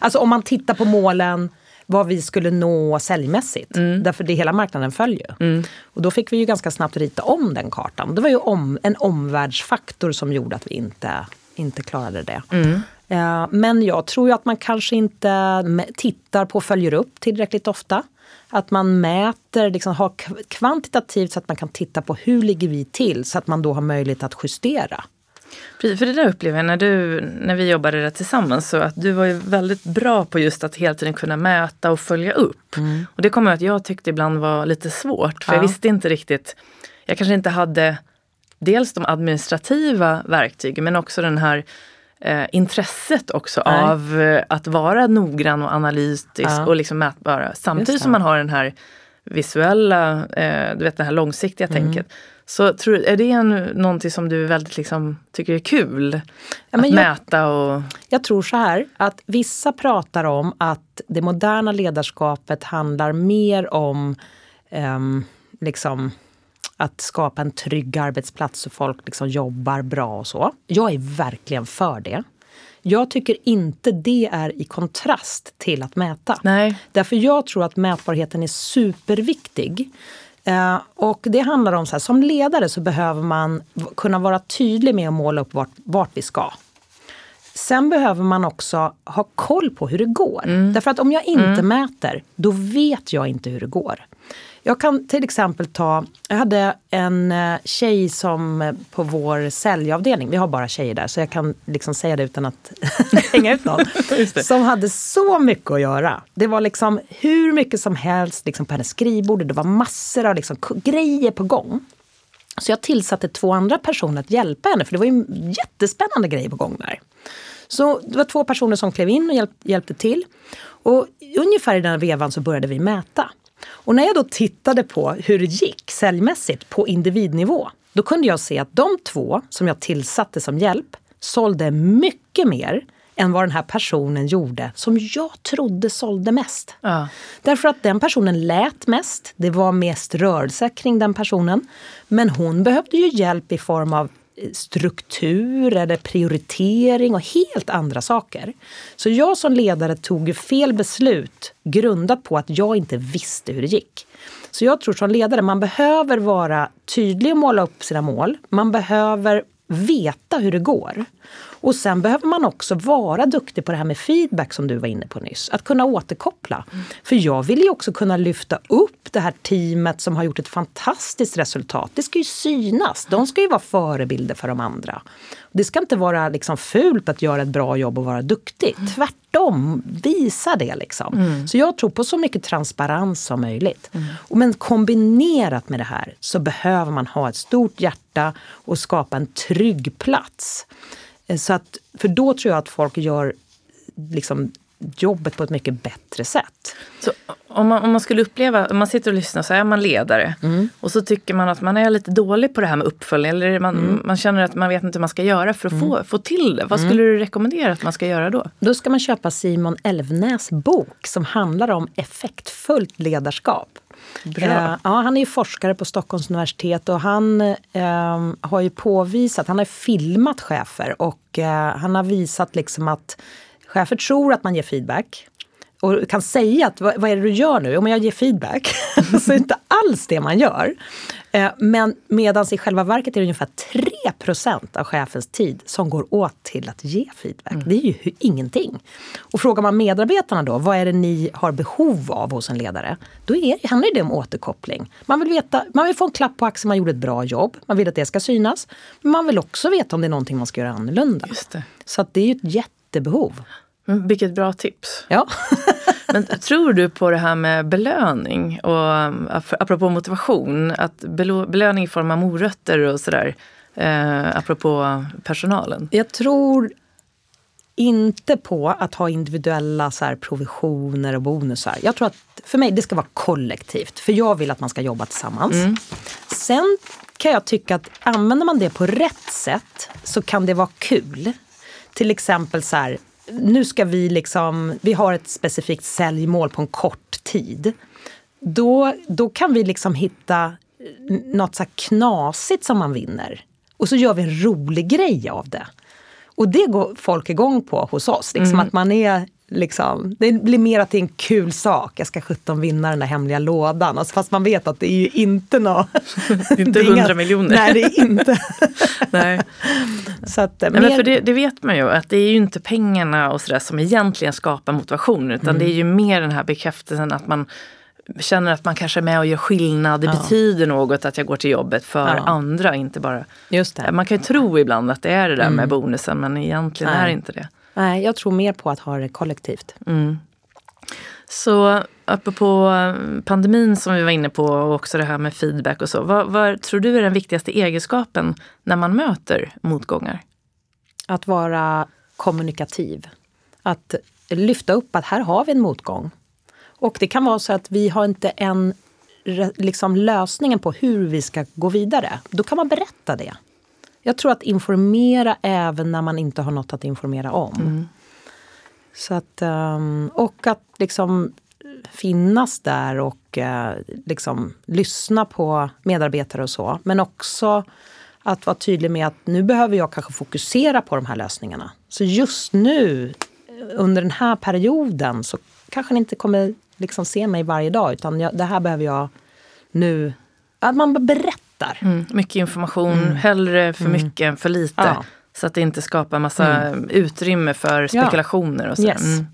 alltså om man tittar på målen vad vi skulle nå säljmässigt. Mm. Därför det hela marknaden följer. Mm. Och då fick vi ju ganska snabbt rita om den kartan. Det var ju om, en omvärldsfaktor som gjorde att vi inte, inte klarade det. Mm. Uh, men jag tror ju att man kanske inte tittar på och följer upp tillräckligt ofta. Att man mäter, liksom har kvantitativt så att man kan titta på hur ligger vi till så att man då har möjlighet att justera. Precis, för det där upplever jag när, du, när vi jobbade där tillsammans, så att du var ju väldigt bra på just att hela tiden kunna mäta och följa upp. Mm. Och det kommer att jag tyckte ibland var lite svårt, för ja. jag visste inte riktigt, jag kanske inte hade dels de administrativa verktygen men också den här eh, intresset också Nej. av eh, att vara noggrann och analytisk ja. och liksom mätbara. Samtidigt som man har den här visuella, eh, du vet det här långsiktiga mm. tänket. Så tror, är det en, någonting som du väldigt liksom, tycker är kul? Ja, att jag, mäta och... Jag tror så här att vissa pratar om att det moderna ledarskapet handlar mer om um, liksom, att skapa en trygg arbetsplats så folk liksom jobbar bra och så. Jag är verkligen för det. Jag tycker inte det är i kontrast till att mäta. Nej. Därför jag tror att mätbarheten är superviktig. Eh, och det handlar om så här, som ledare så behöver man kunna vara tydlig med att måla upp vart, vart vi ska. Sen behöver man också ha koll på hur det går. Mm. Därför att om jag inte mm. mäter, då vet jag inte hur det går. Jag kan till exempel ta, jag hade en eh, tjej som eh, på vår säljavdelning, vi har bara tjejer där så jag kan liksom säga det utan att hänga ut någon. som hade så mycket att göra. Det var liksom hur mycket som helst liksom på hennes skrivbord. Det var massor av liksom grejer på gång. Så jag tillsatte två andra personer att hjälpa henne för det var ju jättespännande grejer på gång där. Så det var två personer som klev in och hjälp, hjälpte till. Och ungefär i den vevan så började vi mäta. Och när jag då tittade på hur det gick säljmässigt på individnivå, då kunde jag se att de två som jag tillsatte som hjälp, sålde mycket mer än vad den här personen gjorde som jag trodde sålde mest. Ja. Därför att den personen lät mest, det var mest rörelse kring den personen. Men hon behövde ju hjälp i form av struktur eller prioritering och helt andra saker. Så jag som ledare tog fel beslut grundat på att jag inte visste hur det gick. Så jag tror som ledare, man behöver vara tydlig och måla upp sina mål. Man behöver veta hur det går. Och sen behöver man också vara duktig på det här med feedback som du var inne på nyss. Att kunna återkoppla. Mm. För jag vill ju också kunna lyfta upp det här teamet som har gjort ett fantastiskt resultat. Det ska ju synas. De ska ju vara förebilder för de andra. Det ska inte vara liksom fult att göra ett bra jobb och vara duktig. Mm. Tvärtom, visa det liksom. Mm. Så jag tror på så mycket transparens som möjligt. Mm. Men kombinerat med det här så behöver man ha ett stort hjärta och skapa en trygg plats. Eh, så att, för då tror jag att folk gör liksom jobbet på ett mycket bättre sätt. Så om man, om man skulle uppleva, om man sitter och lyssnar så är man ledare mm. och så tycker man att man är lite dålig på det här med uppföljning eller man, mm. man känner att man vet inte hur man ska göra för att mm. få, få till det. Vad skulle mm. du rekommendera att man ska göra då? Då ska man köpa Simon Elvnäs bok som handlar om effektfullt ledarskap. Bra. Eh, ja, han är ju forskare på Stockholms universitet och han eh, har ju påvisat, han har filmat chefer och eh, han har visat liksom att chefer tror att man ger feedback och kan säga att vad, vad är det du gör nu? Om jag ger feedback. så är det inte alls det man gör. Eh, men medan i själva verket är det ungefär 3% av chefens tid som går åt till att ge feedback. Mm. Det är ju ingenting. Och frågar man medarbetarna då, vad är det ni har behov av hos en ledare? Då är, handlar det om återkoppling. Man vill, veta, man vill få en klapp på axeln, man gjorde ett bra jobb. Man vill att det ska synas. Men man vill också veta om det är någonting man ska göra annorlunda. Så det är ju ett jättebehov. Mm, vilket bra tips. Ja. Men tror du på det här med belöning och apropå motivation, att belöning i form av morötter och sådär, eh, apropå personalen? Jag tror inte på att ha individuella så här, provisioner och bonusar. Jag tror att för mig det ska vara kollektivt, för jag vill att man ska jobba tillsammans. Mm. Sen kan jag tycka att använder man det på rätt sätt så kan det vara kul. Till exempel så här, nu ska vi liksom, vi har ett specifikt säljmål på en kort tid. Då, då kan vi liksom hitta något så knasigt som man vinner. Och så gör vi en rolig grej av det. Och det går folk igång på hos oss. Liksom mm. att man är Liksom, det blir mer att det är en kul sak. Jag ska 17 vinna den där hemliga lådan. Alltså, fast man vet att det är ju inte något... inte hundra miljoner. Nej, det är inte. nej. Så att, nej, mer... för det, det, vet man ju att det är ju inte pengarna och sådär som egentligen skapar motivation. Utan mm. det är ju mer den här bekräftelsen att man känner att man kanske är med och gör skillnad. Det ja. betyder något att jag går till jobbet för ja. andra, inte bara... Just det. Man kan ju tro ibland att det är det där mm. med bonusen men egentligen Nej. är det inte det. Nej, jag tror mer på att ha det kollektivt. Mm. Så apropå eh, pandemin som vi var inne på och också det här med feedback och så. Vad, vad tror du är den viktigaste egenskapen när man möter motgångar? Att vara kommunikativ. Att lyfta upp att här har vi en motgång. Och det kan vara så att vi har inte en liksom, lösningen på hur vi ska gå vidare. Då kan man berätta det. Jag tror att informera även när man inte har något att informera om. Mm. Så att, um, och att liksom finnas där och uh, liksom lyssna på medarbetare och så. Men också att vara tydlig med att nu behöver jag kanske fokusera på de här lösningarna. Så just nu, under den här perioden, så kanske ni inte kommer liksom se mig varje dag. Utan jag, det här behöver jag nu... Att man berättar berättar. Mm, mycket information, mm. hellre för mm. mycket än för lite. Ja. Så att det inte skapar massa mm. utrymme för spekulationer ja. och så. Yes. Mm.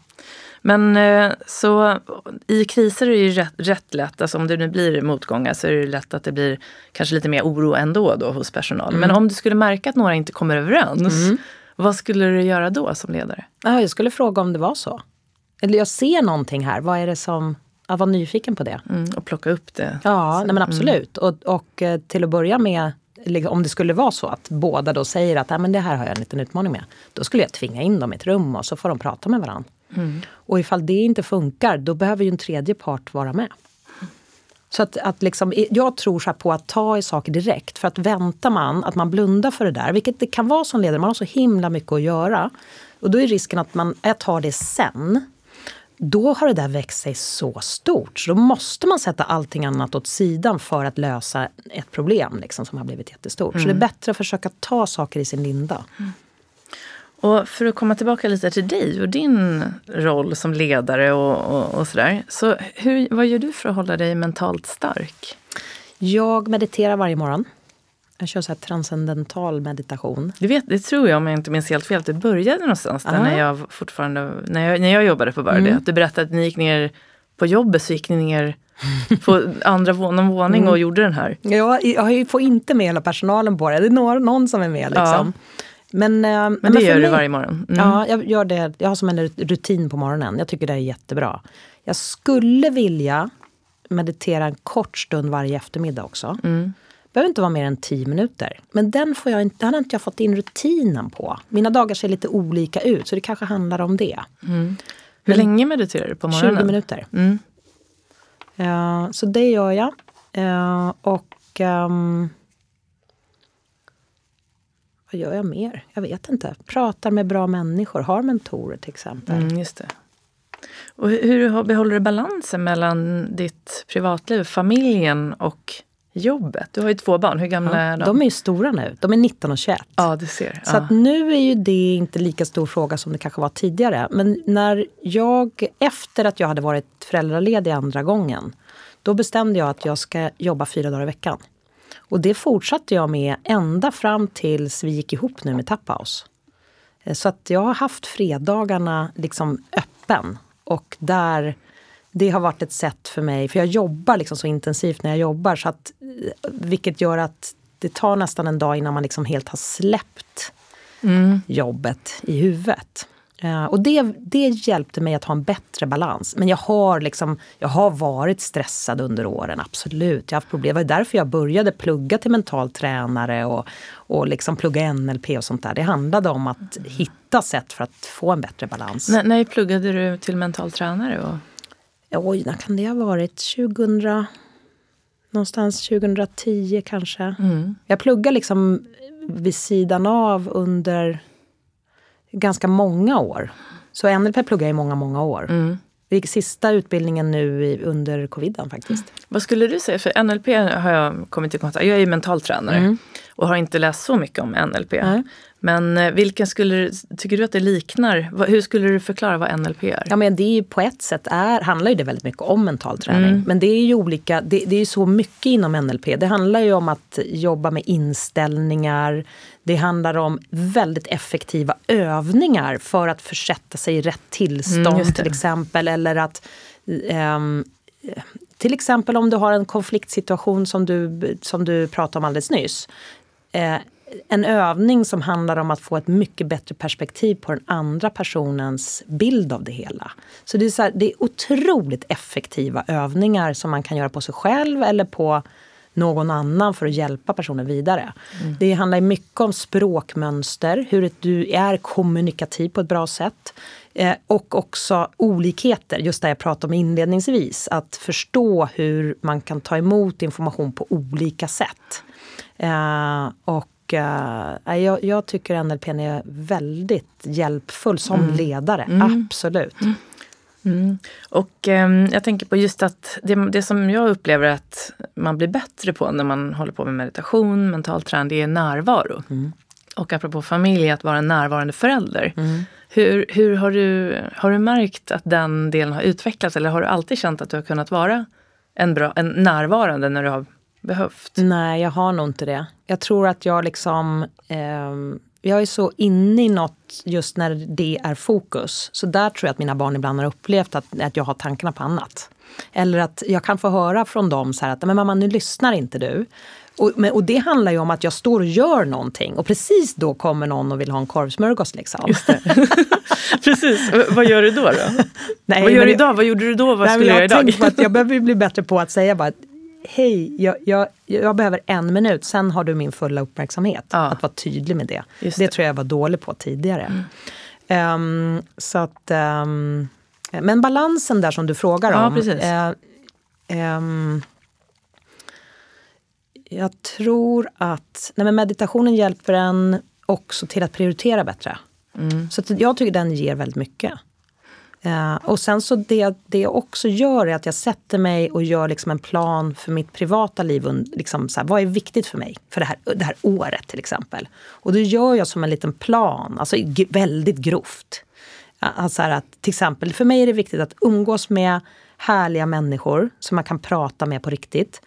Men eh, så i kriser är det ju rätt, rätt lätt, alltså om det nu blir motgångar så är det lätt att det blir kanske lite mer oro ändå då hos personal. Men om du skulle märka att några inte kommer överens, vad skulle du göra då som ledare? Ja, jag skulle fråga om det var så. Eller jag ser någonting här, vad är det som att vara nyfiken på det. Mm, och plocka upp det. Ja, nej men absolut. Mm. Och, och eh, till att börja med, liksom, om det skulle vara så att båda då säger att men det här har jag en liten utmaning med. Då skulle jag tvinga in dem i ett rum och så får de prata med varandra. Mm. Och ifall det inte funkar, då behöver ju en tredje part vara med. Så att, att liksom, jag tror så på att ta i saker direkt. För att väntar man, att man blundar för det där, vilket det kan vara som ledare, man har så himla mycket att göra. Och då är risken att man, jag tar det sen. Då har det där växt sig så stort. Så då måste man sätta allting annat åt sidan för att lösa ett problem liksom, som har blivit jättestort. Mm. Så det är mm. bättre att försöka ta saker i sin linda. Mm. Och för att komma tillbaka lite till dig och din roll som ledare och, och, och sådär. Så hur, vad gör du för att hålla dig mentalt stark? Jag mediterar varje morgon. Jag kör så här transcendental meditation. Du vet, det tror jag, om jag inte minns helt fel, att du började någonstans där när jag fortfarande, när jag, när jag jobbade på Verdi. Mm. Att du berättade att ni gick ner på jobbet, så gick ni ner på andra någon våning mm. och gjorde den här. Ja, jag får inte med hela personalen på det. Det är någon, någon som är med. Liksom. Ja. Men, eh, men det men gör mig, du varje morgon? Mm. Ja, jag gör det. Jag har som en rutin på morgonen. Jag tycker det är jättebra. Jag skulle vilja meditera en kort stund varje eftermiddag också. Mm. Behöver inte vara mer än 10 minuter. Men den, får jag inte, den har inte jag fått in rutinen på. Mina dagar ser lite olika ut, så det kanske handlar om det. Mm. Hur länge mediterar du på morgonen? 20 minuter. Mm. Uh, så det gör jag. Uh, och... Um, vad gör jag mer? Jag vet inte. Pratar med bra människor, har mentorer till exempel. Mm, just det. Och hur behåller du balansen mellan ditt privatliv, familjen och jobbet? Du har ju två barn, hur gamla ja, är de? De är ju stora nu, de är 19 och 21. Ja, du ser. Så att nu är ju det inte lika stor fråga som det kanske var tidigare. Men när jag, efter att jag hade varit föräldraledig andra gången, då bestämde jag att jag ska jobba fyra dagar i veckan. Och det fortsatte jag med ända fram tills vi gick ihop nu med Tappaus. Eh, så att jag har haft fredagarna liksom öppen. Och där, det har varit ett sätt för mig, för jag jobbar liksom så intensivt när jag jobbar. Så att, eh, vilket gör att det tar nästan en dag innan man liksom helt har släppt mm. jobbet i huvudet. Uh, och det, det hjälpte mig att ha en bättre balans. Men jag har, liksom, jag har varit stressad under åren, absolut. Jag har haft problem. Det var därför jag började plugga till mental tränare och, och liksom plugga NLP och sånt där. Det handlade om att hitta sätt för att få en bättre balans. N när pluggade du till mental tränare? Och... Oj, när kan det ha varit? 2000... Någonstans 2010 kanske. Mm. Jag pluggade liksom vid sidan av under ganska många år. Så NLP pluggade jag i många, många år. Mm. Det gick sista utbildningen nu under coviden faktiskt. Mm. Vad skulle du säga? För NLP har jag kommit i kontakt Jag är ju mentaltränare mm. och har inte läst så mycket om NLP. Mm. Men eh, vilken skulle tycker du att det liknar? Hur skulle du förklara vad NLP är? Ja, men det är på ett sätt är, handlar ju det väldigt mycket om mental träning. Mm. Men det är ju olika, det, det är så mycket inom NLP. Det handlar ju om att jobba med inställningar. Det handlar om väldigt effektiva övningar för att försätta sig i rätt tillstånd mm, till exempel. Eller att um, till exempel om du har en konfliktsituation som du, som du pratade om alldeles nyss. Eh, en övning som handlar om att få ett mycket bättre perspektiv på den andra personens bild av det hela. Så det är, så här, det är otroligt effektiva övningar som man kan göra på sig själv eller på någon annan för att hjälpa personen vidare. Mm. Det handlar mycket om språkmönster, hur du är kommunikativ på ett bra sätt. Eh, och också olikheter, just det jag pratade om inledningsvis. Att förstå hur man kan ta emot information på olika sätt. Eh, och uh, jag, jag, tycker NLP är väldigt hjälpfull som mm. ledare, mm. absolut. Mm. mm. Och um, jag tänker på just att det, det som jag upplever att man blir bättre på när man håller på med meditation, mental träning, det är närvaro. Mm. Och apropå familj, att vara en närvarande förälder. Mm. Hur, hur har, du, har du märkt att den delen har utvecklats eller har du alltid känt att du har kunnat vara en, bra, en närvarande när du har behövt? Nej, jag har nog inte det. Jag tror att jag liksom... Eh, jag är så inne i något just när det är fokus. Så där tror jag att mina barn ibland har upplevt att, att jag har tankarna på annat. Eller att jag kan få höra från dem så här att men mamma nu lyssnar inte du. Och, men, och det handlar ju om att jag står och gör någonting och precis då kommer någon och vill ha en korvsmörgås. Liksom. precis, vad gör du då? då? Nej, vad gör du idag? Vad gjorde du då? Vad nej, skulle jag göra idag? Att jag behöver bli bättre på att säga bara hej, jag, jag, jag, behöver en minut, sen har du min fulla uppmärksamhet. Ja. Att vara tydlig med det. det. det. tror jag var dålig på tidigare. Mm. Um, så att, um, men balansen där som du frågar ja, om. Uh, um, Jag tror att nej men meditationen hjälper en också till att prioritera bättre. Mm. Så jag tycker den ger väldigt mycket. Uh, och sen så det, det jag också gör är att jag sätter mig och gör liksom en plan för mitt privata liv. Liksom så här, vad är viktigt för mig för det här, det här året till exempel. Och då gör jag som en liten plan, alltså väldigt grovt. Alltså att, till exempel, för mig är det viktigt att umgås med härliga människor som man kan prata med på riktigt.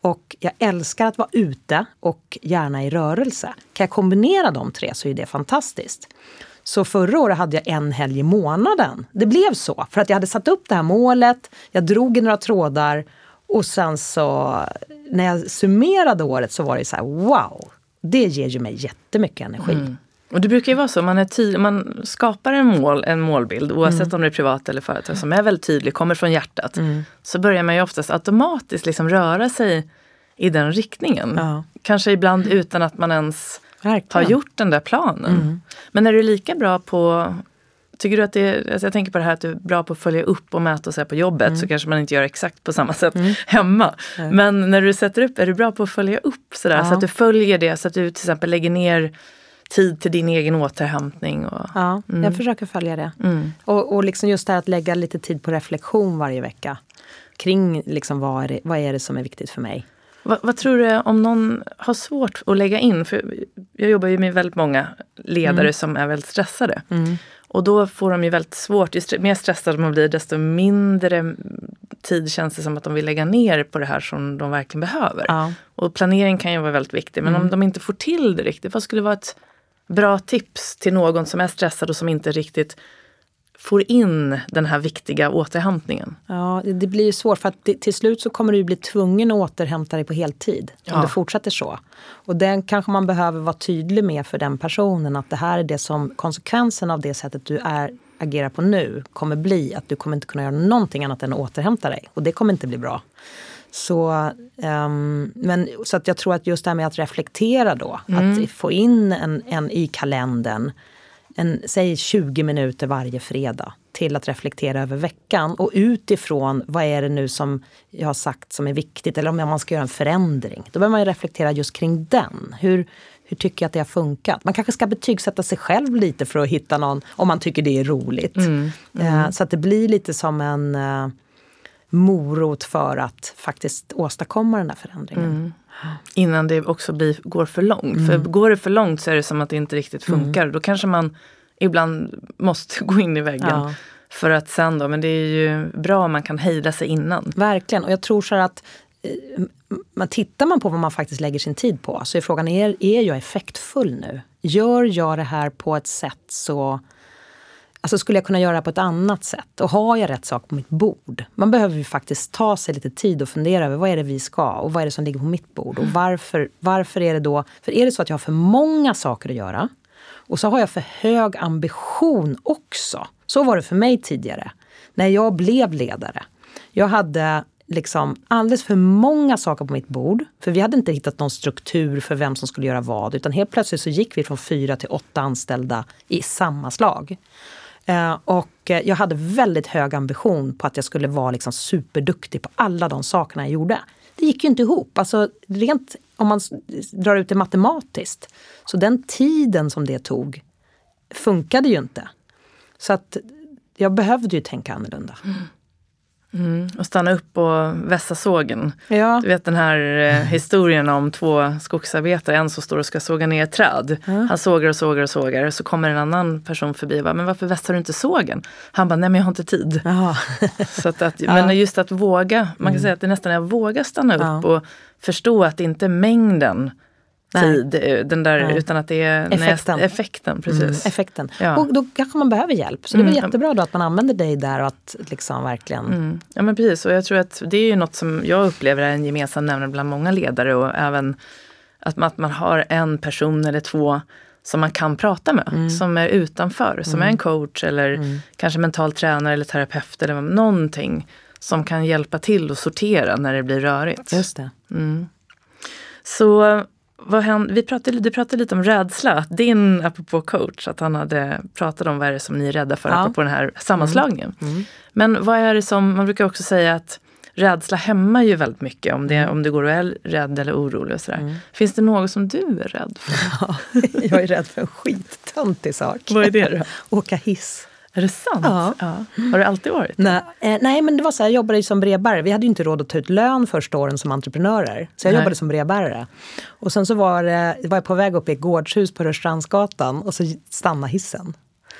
Och jag älskar att vara ute och gärna i rörelse. Kan jag kombinera de tre så är det fantastiskt. Så förra året hade jag en helg i månaden. Det blev så, för att jag hade satt upp det här målet, jag drog i några trådar och sen så när jag summerade året så var det så här, wow, det ger ju mig jättemycket energi. Mm. Och det brukar ju vara så, man, är man skapar en, mål, en målbild oavsett mm. om det är privat eller företag som är väldigt tydlig, kommer från hjärtat. Mm. Så börjar man ju oftast automatiskt liksom röra sig i den riktningen. Ja. Kanske ibland utan att man ens Verkligen. har gjort den där planen. Mm. Men är du lika bra på Tycker du att det är, alltså jag tänker på det här att du är bra på att följa upp och mäta och så på jobbet mm. så kanske man inte gör exakt på samma sätt mm. hemma. Mm. Men när du sätter upp, är du bra på att följa upp sådär ja. så att du följer det så att du till exempel lägger ner tid till din egen återhämtning. Och, ja, mm. jag försöker följa det. Mm. Och, och liksom just det här att lägga lite tid på reflektion varje vecka. Kring liksom vad, är det, vad är det som är viktigt för mig. Vad, vad, tror du om någon har svårt att lägga in? För jag jobbar ju med väldigt många ledare mm. som är väldigt stressade. Mm. Och då får de ju väldigt svårt, ju mer stressade man blir desto mindre tid känns det som att de vill lägga ner på det här som de verkligen behöver. Ja. Och planering kan ju vara väldigt viktig men mm. om de inte får till det riktigt, vad skulle vara ett bra tips till någon som är stressad och som inte riktigt får in den här viktiga återhämtningen? Ja, det blir ju svårt för att till slut så kommer du bli tvungen att återhämta dig på heltid ja. om det fortsätter så. Och den kanske man behöver vara tydlig med för den personen att det här är det som konsekvensen av det sättet du är, agerar på nu kommer bli att du kommer inte kunna göra någonting annat än att återhämta dig och det kommer inte bli bra. Så, um, men, så att jag tror att just det här med att reflektera då, mm. att få in en, en i kalendern, en, säg 20 minuter varje fredag till att reflektera över veckan och utifrån vad är det nu som jag har sagt som är viktigt eller om man ska göra en förändring. Då behöver man reflektera just kring den. Hur, hur tycker jag att det har funkat? Man kanske ska betygsätta sig själv lite för att hitta någon, om man tycker det är roligt. Mm. Mm. Uh, så att det blir lite som en uh, morot för att faktiskt åstadkomma den där förändringen. Mm. Innan det också blir, går för långt. Mm. För går det för långt så är det som att det inte riktigt mm. funkar. Mm. Då kanske man ibland måste gå in i väggen. Ja. För att sen då, men det är ju bra om man kan hejda sig innan. Verkligen, och jag tror så att eh, man tittar man på vad man faktiskt lägger sin tid på så är frågan, är, är jag effektfull nu? Gör jag det här på ett sätt så Alltså skulle jag kunna göra det på ett annat sätt? Och har jag rätt sak på mitt bord? Man behöver ju faktiskt ta sig lite tid och fundera över vad är det vi ska och vad är det som ligger på mitt bord? Och varför, varför är det då... För är det så att jag har för många saker att göra och så har jag för hög ambition också. Så var det för mig tidigare, när jag blev ledare. Jag hade liksom alldeles för många saker på mitt bord. För vi hade inte hittat någon struktur för vem som skulle göra vad. Utan helt plötsligt så gick vi från fyra till åtta anställda i samma slag. Eh, och eh, jag hade väldigt hög ambition på att jag skulle vara liksom superduktig på alla de sakerna jag gjorde. Det gick ju inte ihop. Alltså, rent om man drar ut det matematiskt. Så den tiden som det tog funkade ju inte. Så att jag behövde ju tänka annorlunda. Mm. Mm, och stanna upp och vässa sågen. Ja. Du vet den här eh, historien om två skogsarbetare, en som står och ska såga ner ett träd. Ja. Han sågar och sågar och sågar. Så kommer en annan person förbi och bara, men varför vässar du inte sågen? Han bara, nej men jag har inte tid. så att, att, men just att våga, man kan mm. säga att det nästan är att våga stanna upp och förstå att det inte är mängden tid, eh, den där, utan att det är effekten. Nej, effekten, precis. Mm, effekten. Ja. Och då kanske man behöver hjälp. Så det är mm. jättebra då att man använder dig där och att liksom verkligen... Mm. Ja men precis, och jag tror att det är ju något som jag upplever är en gemensam nämnare bland många ledare och även att man, att man har en person eller två som man kan prata med, mm. som är utanför, som är en mm. coach eller mm. kanske mental tränare eller terapeut eller någonting som kan hjälpa till att sortera när det blir rörigt. Just det. Så vad händer, vi pratade, du pratade lite om rädsla. Din, apropå coach, att han hade pratat om vad är det som ni är rädda för, ja. apropå den här sammanslagningen. Mm. Mm. Men vad är det som, man brukar också säga att rädsla hämmar ju väldigt mycket om, det, Mm. om du går och är rädd eller orolig och sådär. Finns det något som du är rädd för? Ja, jag är rädd för en skittöntig sak. Vad är det då? Åka hiss. Är det sant? Ja. Har det alltid varit? Nej, eh, nej, men det var så här, jag jobbade som brevbärare. Vi hade ju inte råd att ta ut lön första åren som entreprenörer. Så jag Nej. jobbade som brevbärare. Och sen så var, det- var jag på väg upp i ett gårdshus på Rörstrandsgatan och så stannade hissen.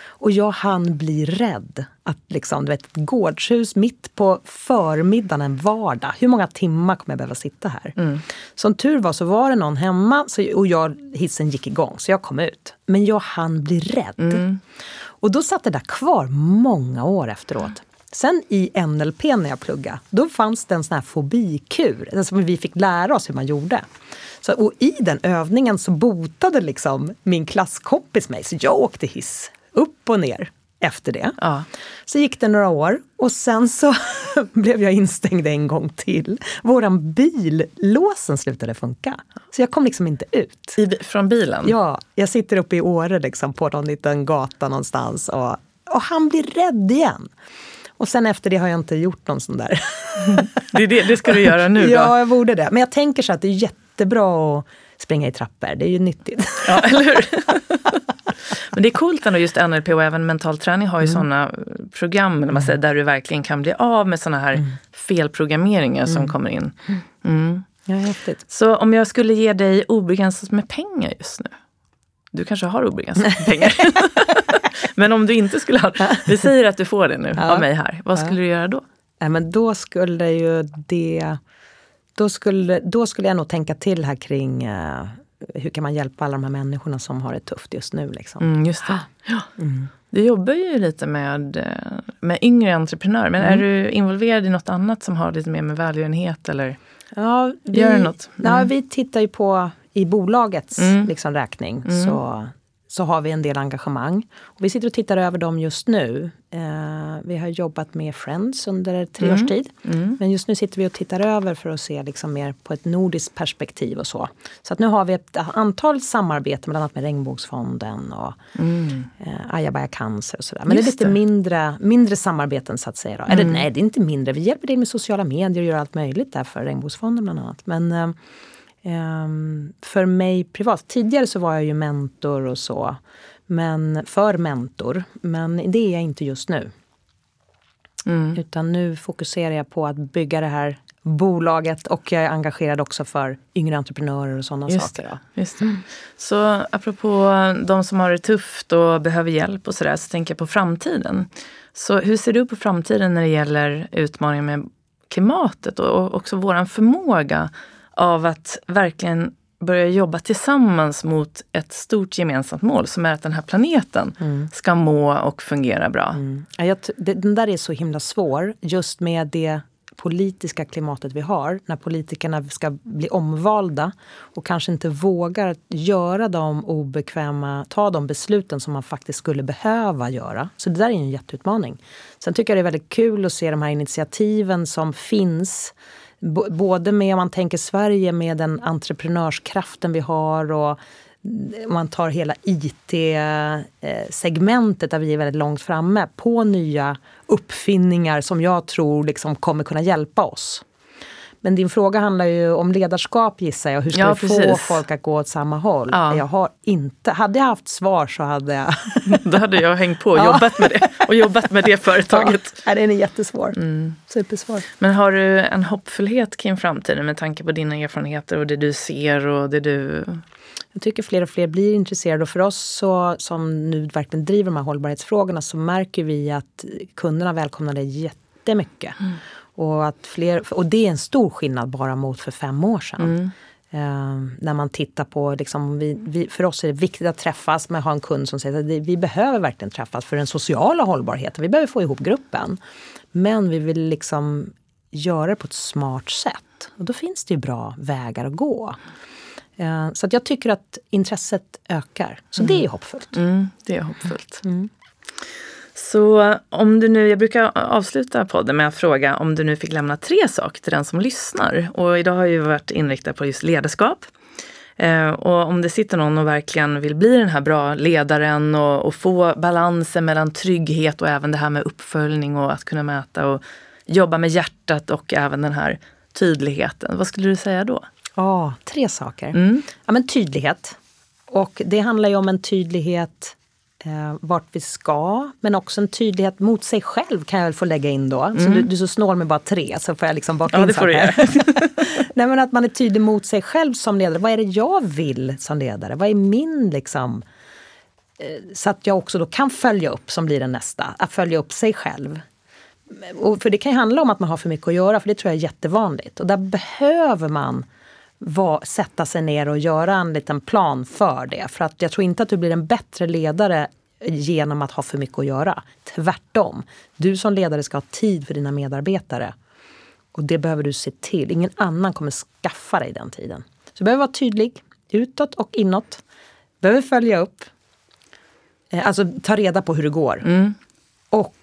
Och jag hann bli rädd. Att liksom, du vet, ett gårdshus mitt på förmiddagen en vardag. Hur många timmar kommer jag behöva sitta här? Som tur var så var det någon hemma så, och jag, hissen gick igång så jag kom ut. Men jag hann bli rädd. Och då satt det där kvar många år efteråt. Sen i NLP när jag pluggade, då fanns det en sån här fobikur. Som vi fick lära oss hur man gjorde. Så, och i den övningen så botade liksom min klasskompis mig. Så jag åkte hiss upp och ner efter det. Ja. Så gick det några år och sen så blev jag instängd en gång till. Våran billåsen slutade funka. Så jag kom liksom inte ut. I, från bilen? Ja, jag sitter uppe i Åre liksom, på någon liten gata någonstans och, och han blir rädd igen. Och sen efter det har jag inte gjort någon sån där. Det, det, det ska du göra nu då? ja, jag borde det. Men jag tänker så att det är jättebra att springa i trappor. Det är ju nyttigt. Ja, eller hur? Men det är coolt ändå, just NLP och även mental träning har ju Mm. sådana program man säger, där du verkligen kan bli av med sådana här felprogrammeringar som kommer in. Mm. Ja, häftigt. Så om jag skulle ge dig obegränsat med pengar just nu. Du kanske har obegränsat med pengar. Men om du inte skulle ha Vi säger att du får det nu Ja. av mig här. Vad skulle du göra då? Nej, men då skulle ju det... Då skulle, då skulle jag nog tänka till här kring eh, hur kan man hjälpa alla de här människorna som har det tufft just nu. Liksom. Mm, just det. Ja. Du jobbar ju lite med, eh, med yngre entreprenörer. Men Mm. är du involverad i något annat som har lite mer med välgörenhet? Eller? Ja, vi, Gör något? Ja, Mm. vi tittar ju på i bolagets Mm. liksom, räkning så, så har vi en del engagemang. Och vi sitter och tittar över dem just nu. Eh, vi har jobbat med Friends under tre års tid. Mm. Men just nu sitter vi och tittar över för att se liksom mer på ett nordiskt perspektiv och så. Så att nu har vi ett antal samarbeten bland annat med Regnbågsfonden och Mm. eh, Ajabaja Cancer och sådär. Men Just det är lite det. Mindre, mindre samarbeten så att säga. Då. Mm. Eller nej, det är inte mindre. Vi hjälper dig med sociala medier och gör allt möjligt där för Regnbågsfonden bland annat. Men eh, för mig privat, tidigare så var jag ju mentor och så. Men för mentor. Men det är jag inte just nu. Mm. Utan nu fokuserar jag på att bygga det här bolaget och jag är engagerad också för yngre entreprenörer och sådana Just saker. Då. Just det. Så apropå de som har det tufft och behöver hjälp och sådär, så tänker jag på framtiden. Så hur ser du på framtiden när det gäller utmaningen med klimatet och också våran förmåga av att verkligen börja jobba tillsammans mot ett stort gemensamt mål som är att den här planeten ska må och fungera bra. Mm. Ja, jag, den där är så himla svår just med det politiska klimatet vi har. När politikerna ska bli omvalda och kanske inte vågar göra de obekväma, ta de besluten som man faktiskt skulle behöva göra. Så det där är en jätteutmaning. Sen tycker jag det är väldigt kul att se de här initiativen som finns. B- både med, om man tänker Sverige, med den entreprenörskraften vi har och om man tar hela IT-segmentet där vi är väldigt långt framme på nya uppfinningar som jag tror liksom kommer kunna hjälpa oss. Men din fråga handlar ju om ledarskap gissar jag. Hur ska Ja, få precis. folk att gå åt samma håll? Ja. Jag har inte, hade jag haft svar så hade jag... Då hade jag hängt på och Ja. jobbat med det. Och jobbat med det företaget. Ja, den är jättesvår. Mm. Supersvår. Men har du en hoppfullhet kring framtiden med tanke på dina erfarenheter och det du ser och det du... Jag tycker fler och fler blir intresserade och för oss så, som nu verkligen driver de här hållbarhetsfrågorna så märker vi att kunderna välkomnar det jättemycket. Och, att fler, och det är en stor skillnad bara mot för fem år sedan. Eh, när man tittar på, liksom, vi, vi, för oss är det viktigt att träffas men ha en kund som säger att det, vi behöver verkligen träffas för den sociala hållbarheten. Vi behöver få ihop gruppen. Men vi vill liksom göra det på ett smart sätt. Och då finns det ju bra vägar att gå. Eh, Så att jag tycker att intresset ökar. Så det är hoppfullt. Mm, det är hoppfullt. Så om du nu, jag brukar avsluta podden med att fråga om du nu fick lämna tre saker till den som lyssnar. Och idag har ju varit inriktad på just ledarskap. Eh, och om det sitter någon och verkligen vill bli den här bra ledaren och, och få balansen mellan trygghet och även det här med uppföljning och att kunna mäta och jobba med hjärtat och även den här tydligheten. Vad skulle du säga då? Ja, tre saker. Mm. Ja, men tydlighet. Och det handlar ju om en tydlighet eh, vart vi ska, men också en tydlighet mot sig själv kan jag väl få lägga in då. Så du, du är så snål med bara tre, så får jag liksom baka Ja, in saker. Nej, men att man är tydlig mot sig själv som ledare. Vad är det jag vill som ledare? Vad är min liksom... eh, Så att jag också då kan följa upp, som blir den nästa. Att följa upp sig själv. Och för det kan ju handla om att man har för mycket att göra, för det tror jag är jättevanligt. Och där behöver man va, sätta sig ner och göra en liten plan för det. För att jag tror inte att du blir en bättre ledare genom att ha för mycket att göra. Tvärtom. Du som ledare ska ha tid för dina medarbetare. Och det behöver du se till. Ingen annan kommer skaffa dig den tiden. Så du behöver vara tydlig, utåt och inåt. Behöver följa upp. Eh, Alltså ta reda på hur det går. Och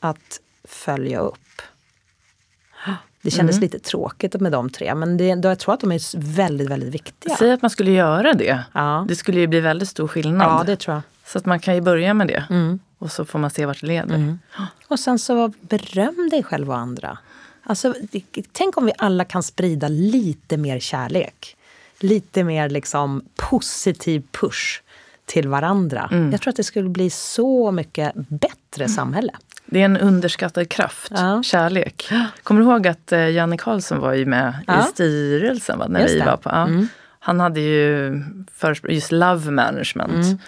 att följa upp. Det kändes lite tråkigt med de tre, men det, då jag tror att de är väldigt, väldigt viktiga. Säg att man skulle göra det. Ja. Det skulle ju bli väldigt stor skillnad. Ja, det tror jag. Så att man kan ju börja med det. Och så får man se vart det leder. Och sen så beröm dig själv och andra. Alltså, tänk om vi alla kan sprida lite mer kärlek. Lite mer liksom positiv push till varandra. Jag tror att det skulle bli så mycket bättre samhälle. Det är en underskattad kraft, Ja. kärlek. Kommer du ihåg att eh, Janne Karlsson var ju med Ja. i styrelsen va, när Just vi det. var på? Ja. Mm. Han hade ju förespr- just love management. Mm.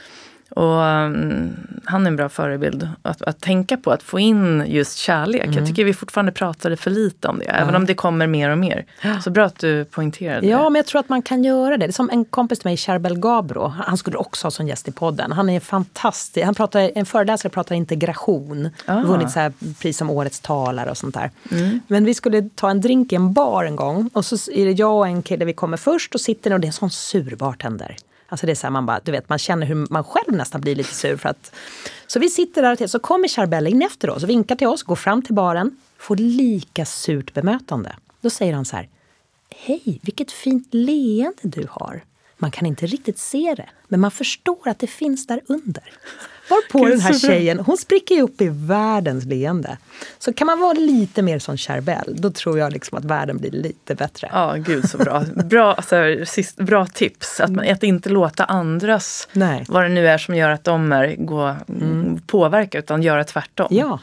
Och mm, han är en bra förebild att, att tänka på, att få in just kärlek. Mm. Jag tycker vi fortfarande pratade för lite om det, även om det kommer mer och mer. Så bra att du poängterade Ja, det. men jag tror att man kan göra det. Det är som en kompis till mig, Charbel Gabro. Han skulle också ha som gäst i podden. Han är fantastisk. Han pratar, en föreläsare pratar integration. Ah. Vunnit så här pris som årets talare och sånt där. Men vi skulle ta en drink i en bar en gång. Och så är det jag och en kille, vi kommer först och sitter och det är en sån sur bartender. Alltså det är så här, man bara, du vet, man känner hur man själv nästan blir lite sur för att... Så vi sitter där och till, så kommer Charbel in efter oss och vinkar till oss, går fram till baren, får lika surt bemötande. Då säger han så här, Hej, vilket fint leende du har. Man kan inte riktigt se det, men man förstår att det finns där under. Varpå Gud, den här tjejen, hon spricker ju upp i världens leende. Så kan man vara lite mer som Charbel, då tror jag liksom att världen blir lite bättre. Ja, gud så bra. Bra, alltså, sist, bra tips. Att, man, att inte låta andras, Nej. vad det nu är som gör att de är, gå, påverka, utan göra tvärtom. Ja.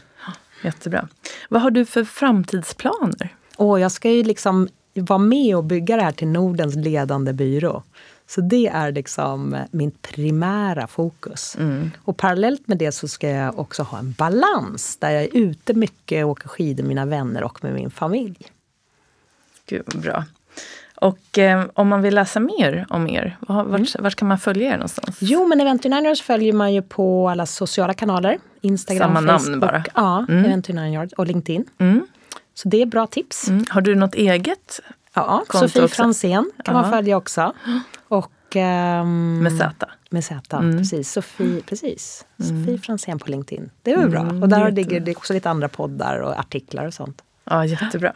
Jättebra. Vad har du för framtidsplaner? Och jag ska ju liksom vara med och bygga det här till Nordens ledande byrå. Så det är liksom min primära fokus. Och parallellt med det så ska jag också ha en balans där jag är ute mycket, åker skidor med mina vänner och med min familj. Gud, bra. Och eh, om man vill läsa mer om er, var, vart, vart kan man följa er någonstans? Jo, men Event följer man ju på alla sociala kanaler. Instagram, Samma namn Facebook. bara? Ja, Event Uniters och LinkedIn. Mm. Så det är bra tips. Mm. Har du något eget Ja, Sofie också. Fransén kan man Ja. följa också. Och, ehm, med Z? Med Z, Mm. precis. Sofie, precis. Sofie Fransén på LinkedIn. Det är väl bra. Och där ligger det också lite andra poddar och artiklar och sånt. Ja, jättebra.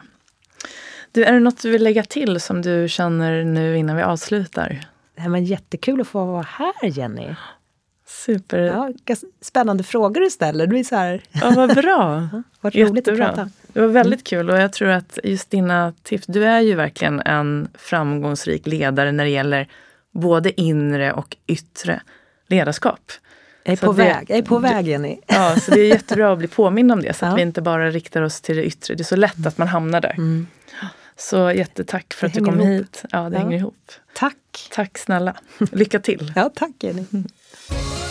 Du, är det något du vill lägga till som du känner nu innan vi avslutar? Det var jättekul att få vara här, Jenny. Super. Ja, spännande frågor du ställer. Du är så här, Ja, vad bra. vad roligt att Jättebra. prata. Det var väldigt kul och jag tror att just dina tips, du är ju verkligen en framgångsrik ledare när det gäller både inre och yttre ledarskap. Jag är Så på det- väg, jag är på väg Jenny. Ja, så det är jättebra att bli påmind om det så att Ja. vi inte bara riktar oss till det yttre. Det är så lätt att man hamnar där. Så jättetack för Det att du kom ihop. hit. Ja, det Ja. hänger ihop. Tack. Tack snälla. Lycka till. Ja, tack Jenny.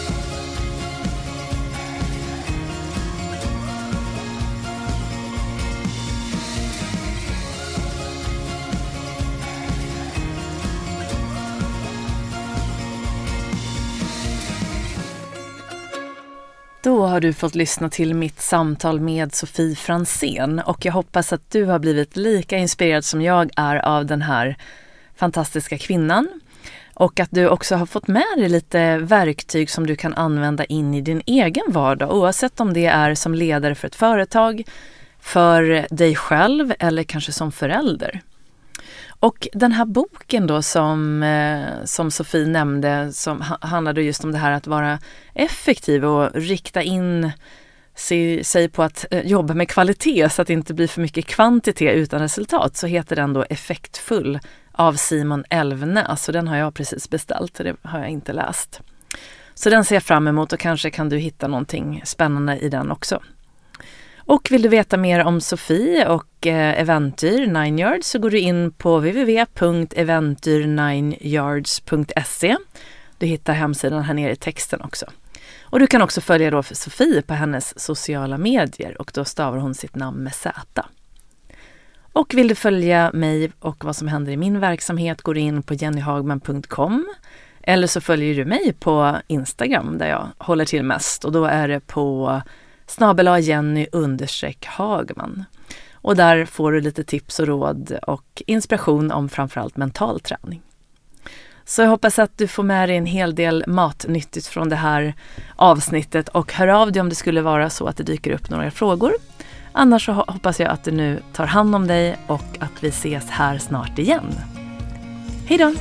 Då har du fått lyssna till mitt samtal med Sofie Fransén och jag hoppas att du har blivit lika inspirerad som jag är av den här fantastiska kvinnan. Och att du också har fått med dig lite verktyg som du kan använda in i din egen vardag oavsett om det är som ledare för ett företag, för dig själv eller kanske som förälder. Och den här boken då som, eh, som Sofie nämnde som handlade just om det här att vara effektiv och rikta in sig på att eh, jobba med kvalitet så att det inte blir för mycket kvantitet utan resultat så heter den då Effektfull av Simon Elvnäs alltså, och den har jag precis beställt och det har jag inte läst. Så den ser jag fram emot och kanske kan du hitta någonting spännande i den också. Och vill du veta mer om Sofie och eh, Eventyr 9 Yards så går du in på www.eventyr9yards.se. Du hittar hemsidan här nere i texten också. Och du kan också följa då Sofie på hennes sociala medier och då stavar hon sitt namn med Z. Och vill du följa mig och vad som händer i min verksamhet går du in på jennyhagman.com eller så följer du mig på Instagram där jag håller till mest och då är det på snabel Jenny understreck Hagman. Och där får du lite tips och råd och inspiration om framförallt mental träning. Så jag hoppas att du får med dig en hel del matnyttigt från det här avsnittet och hör av dig om det skulle vara så att det dyker upp några frågor. Annars så hoppas jag att du nu tar hand om dig och att vi ses här snart igen. Hej då!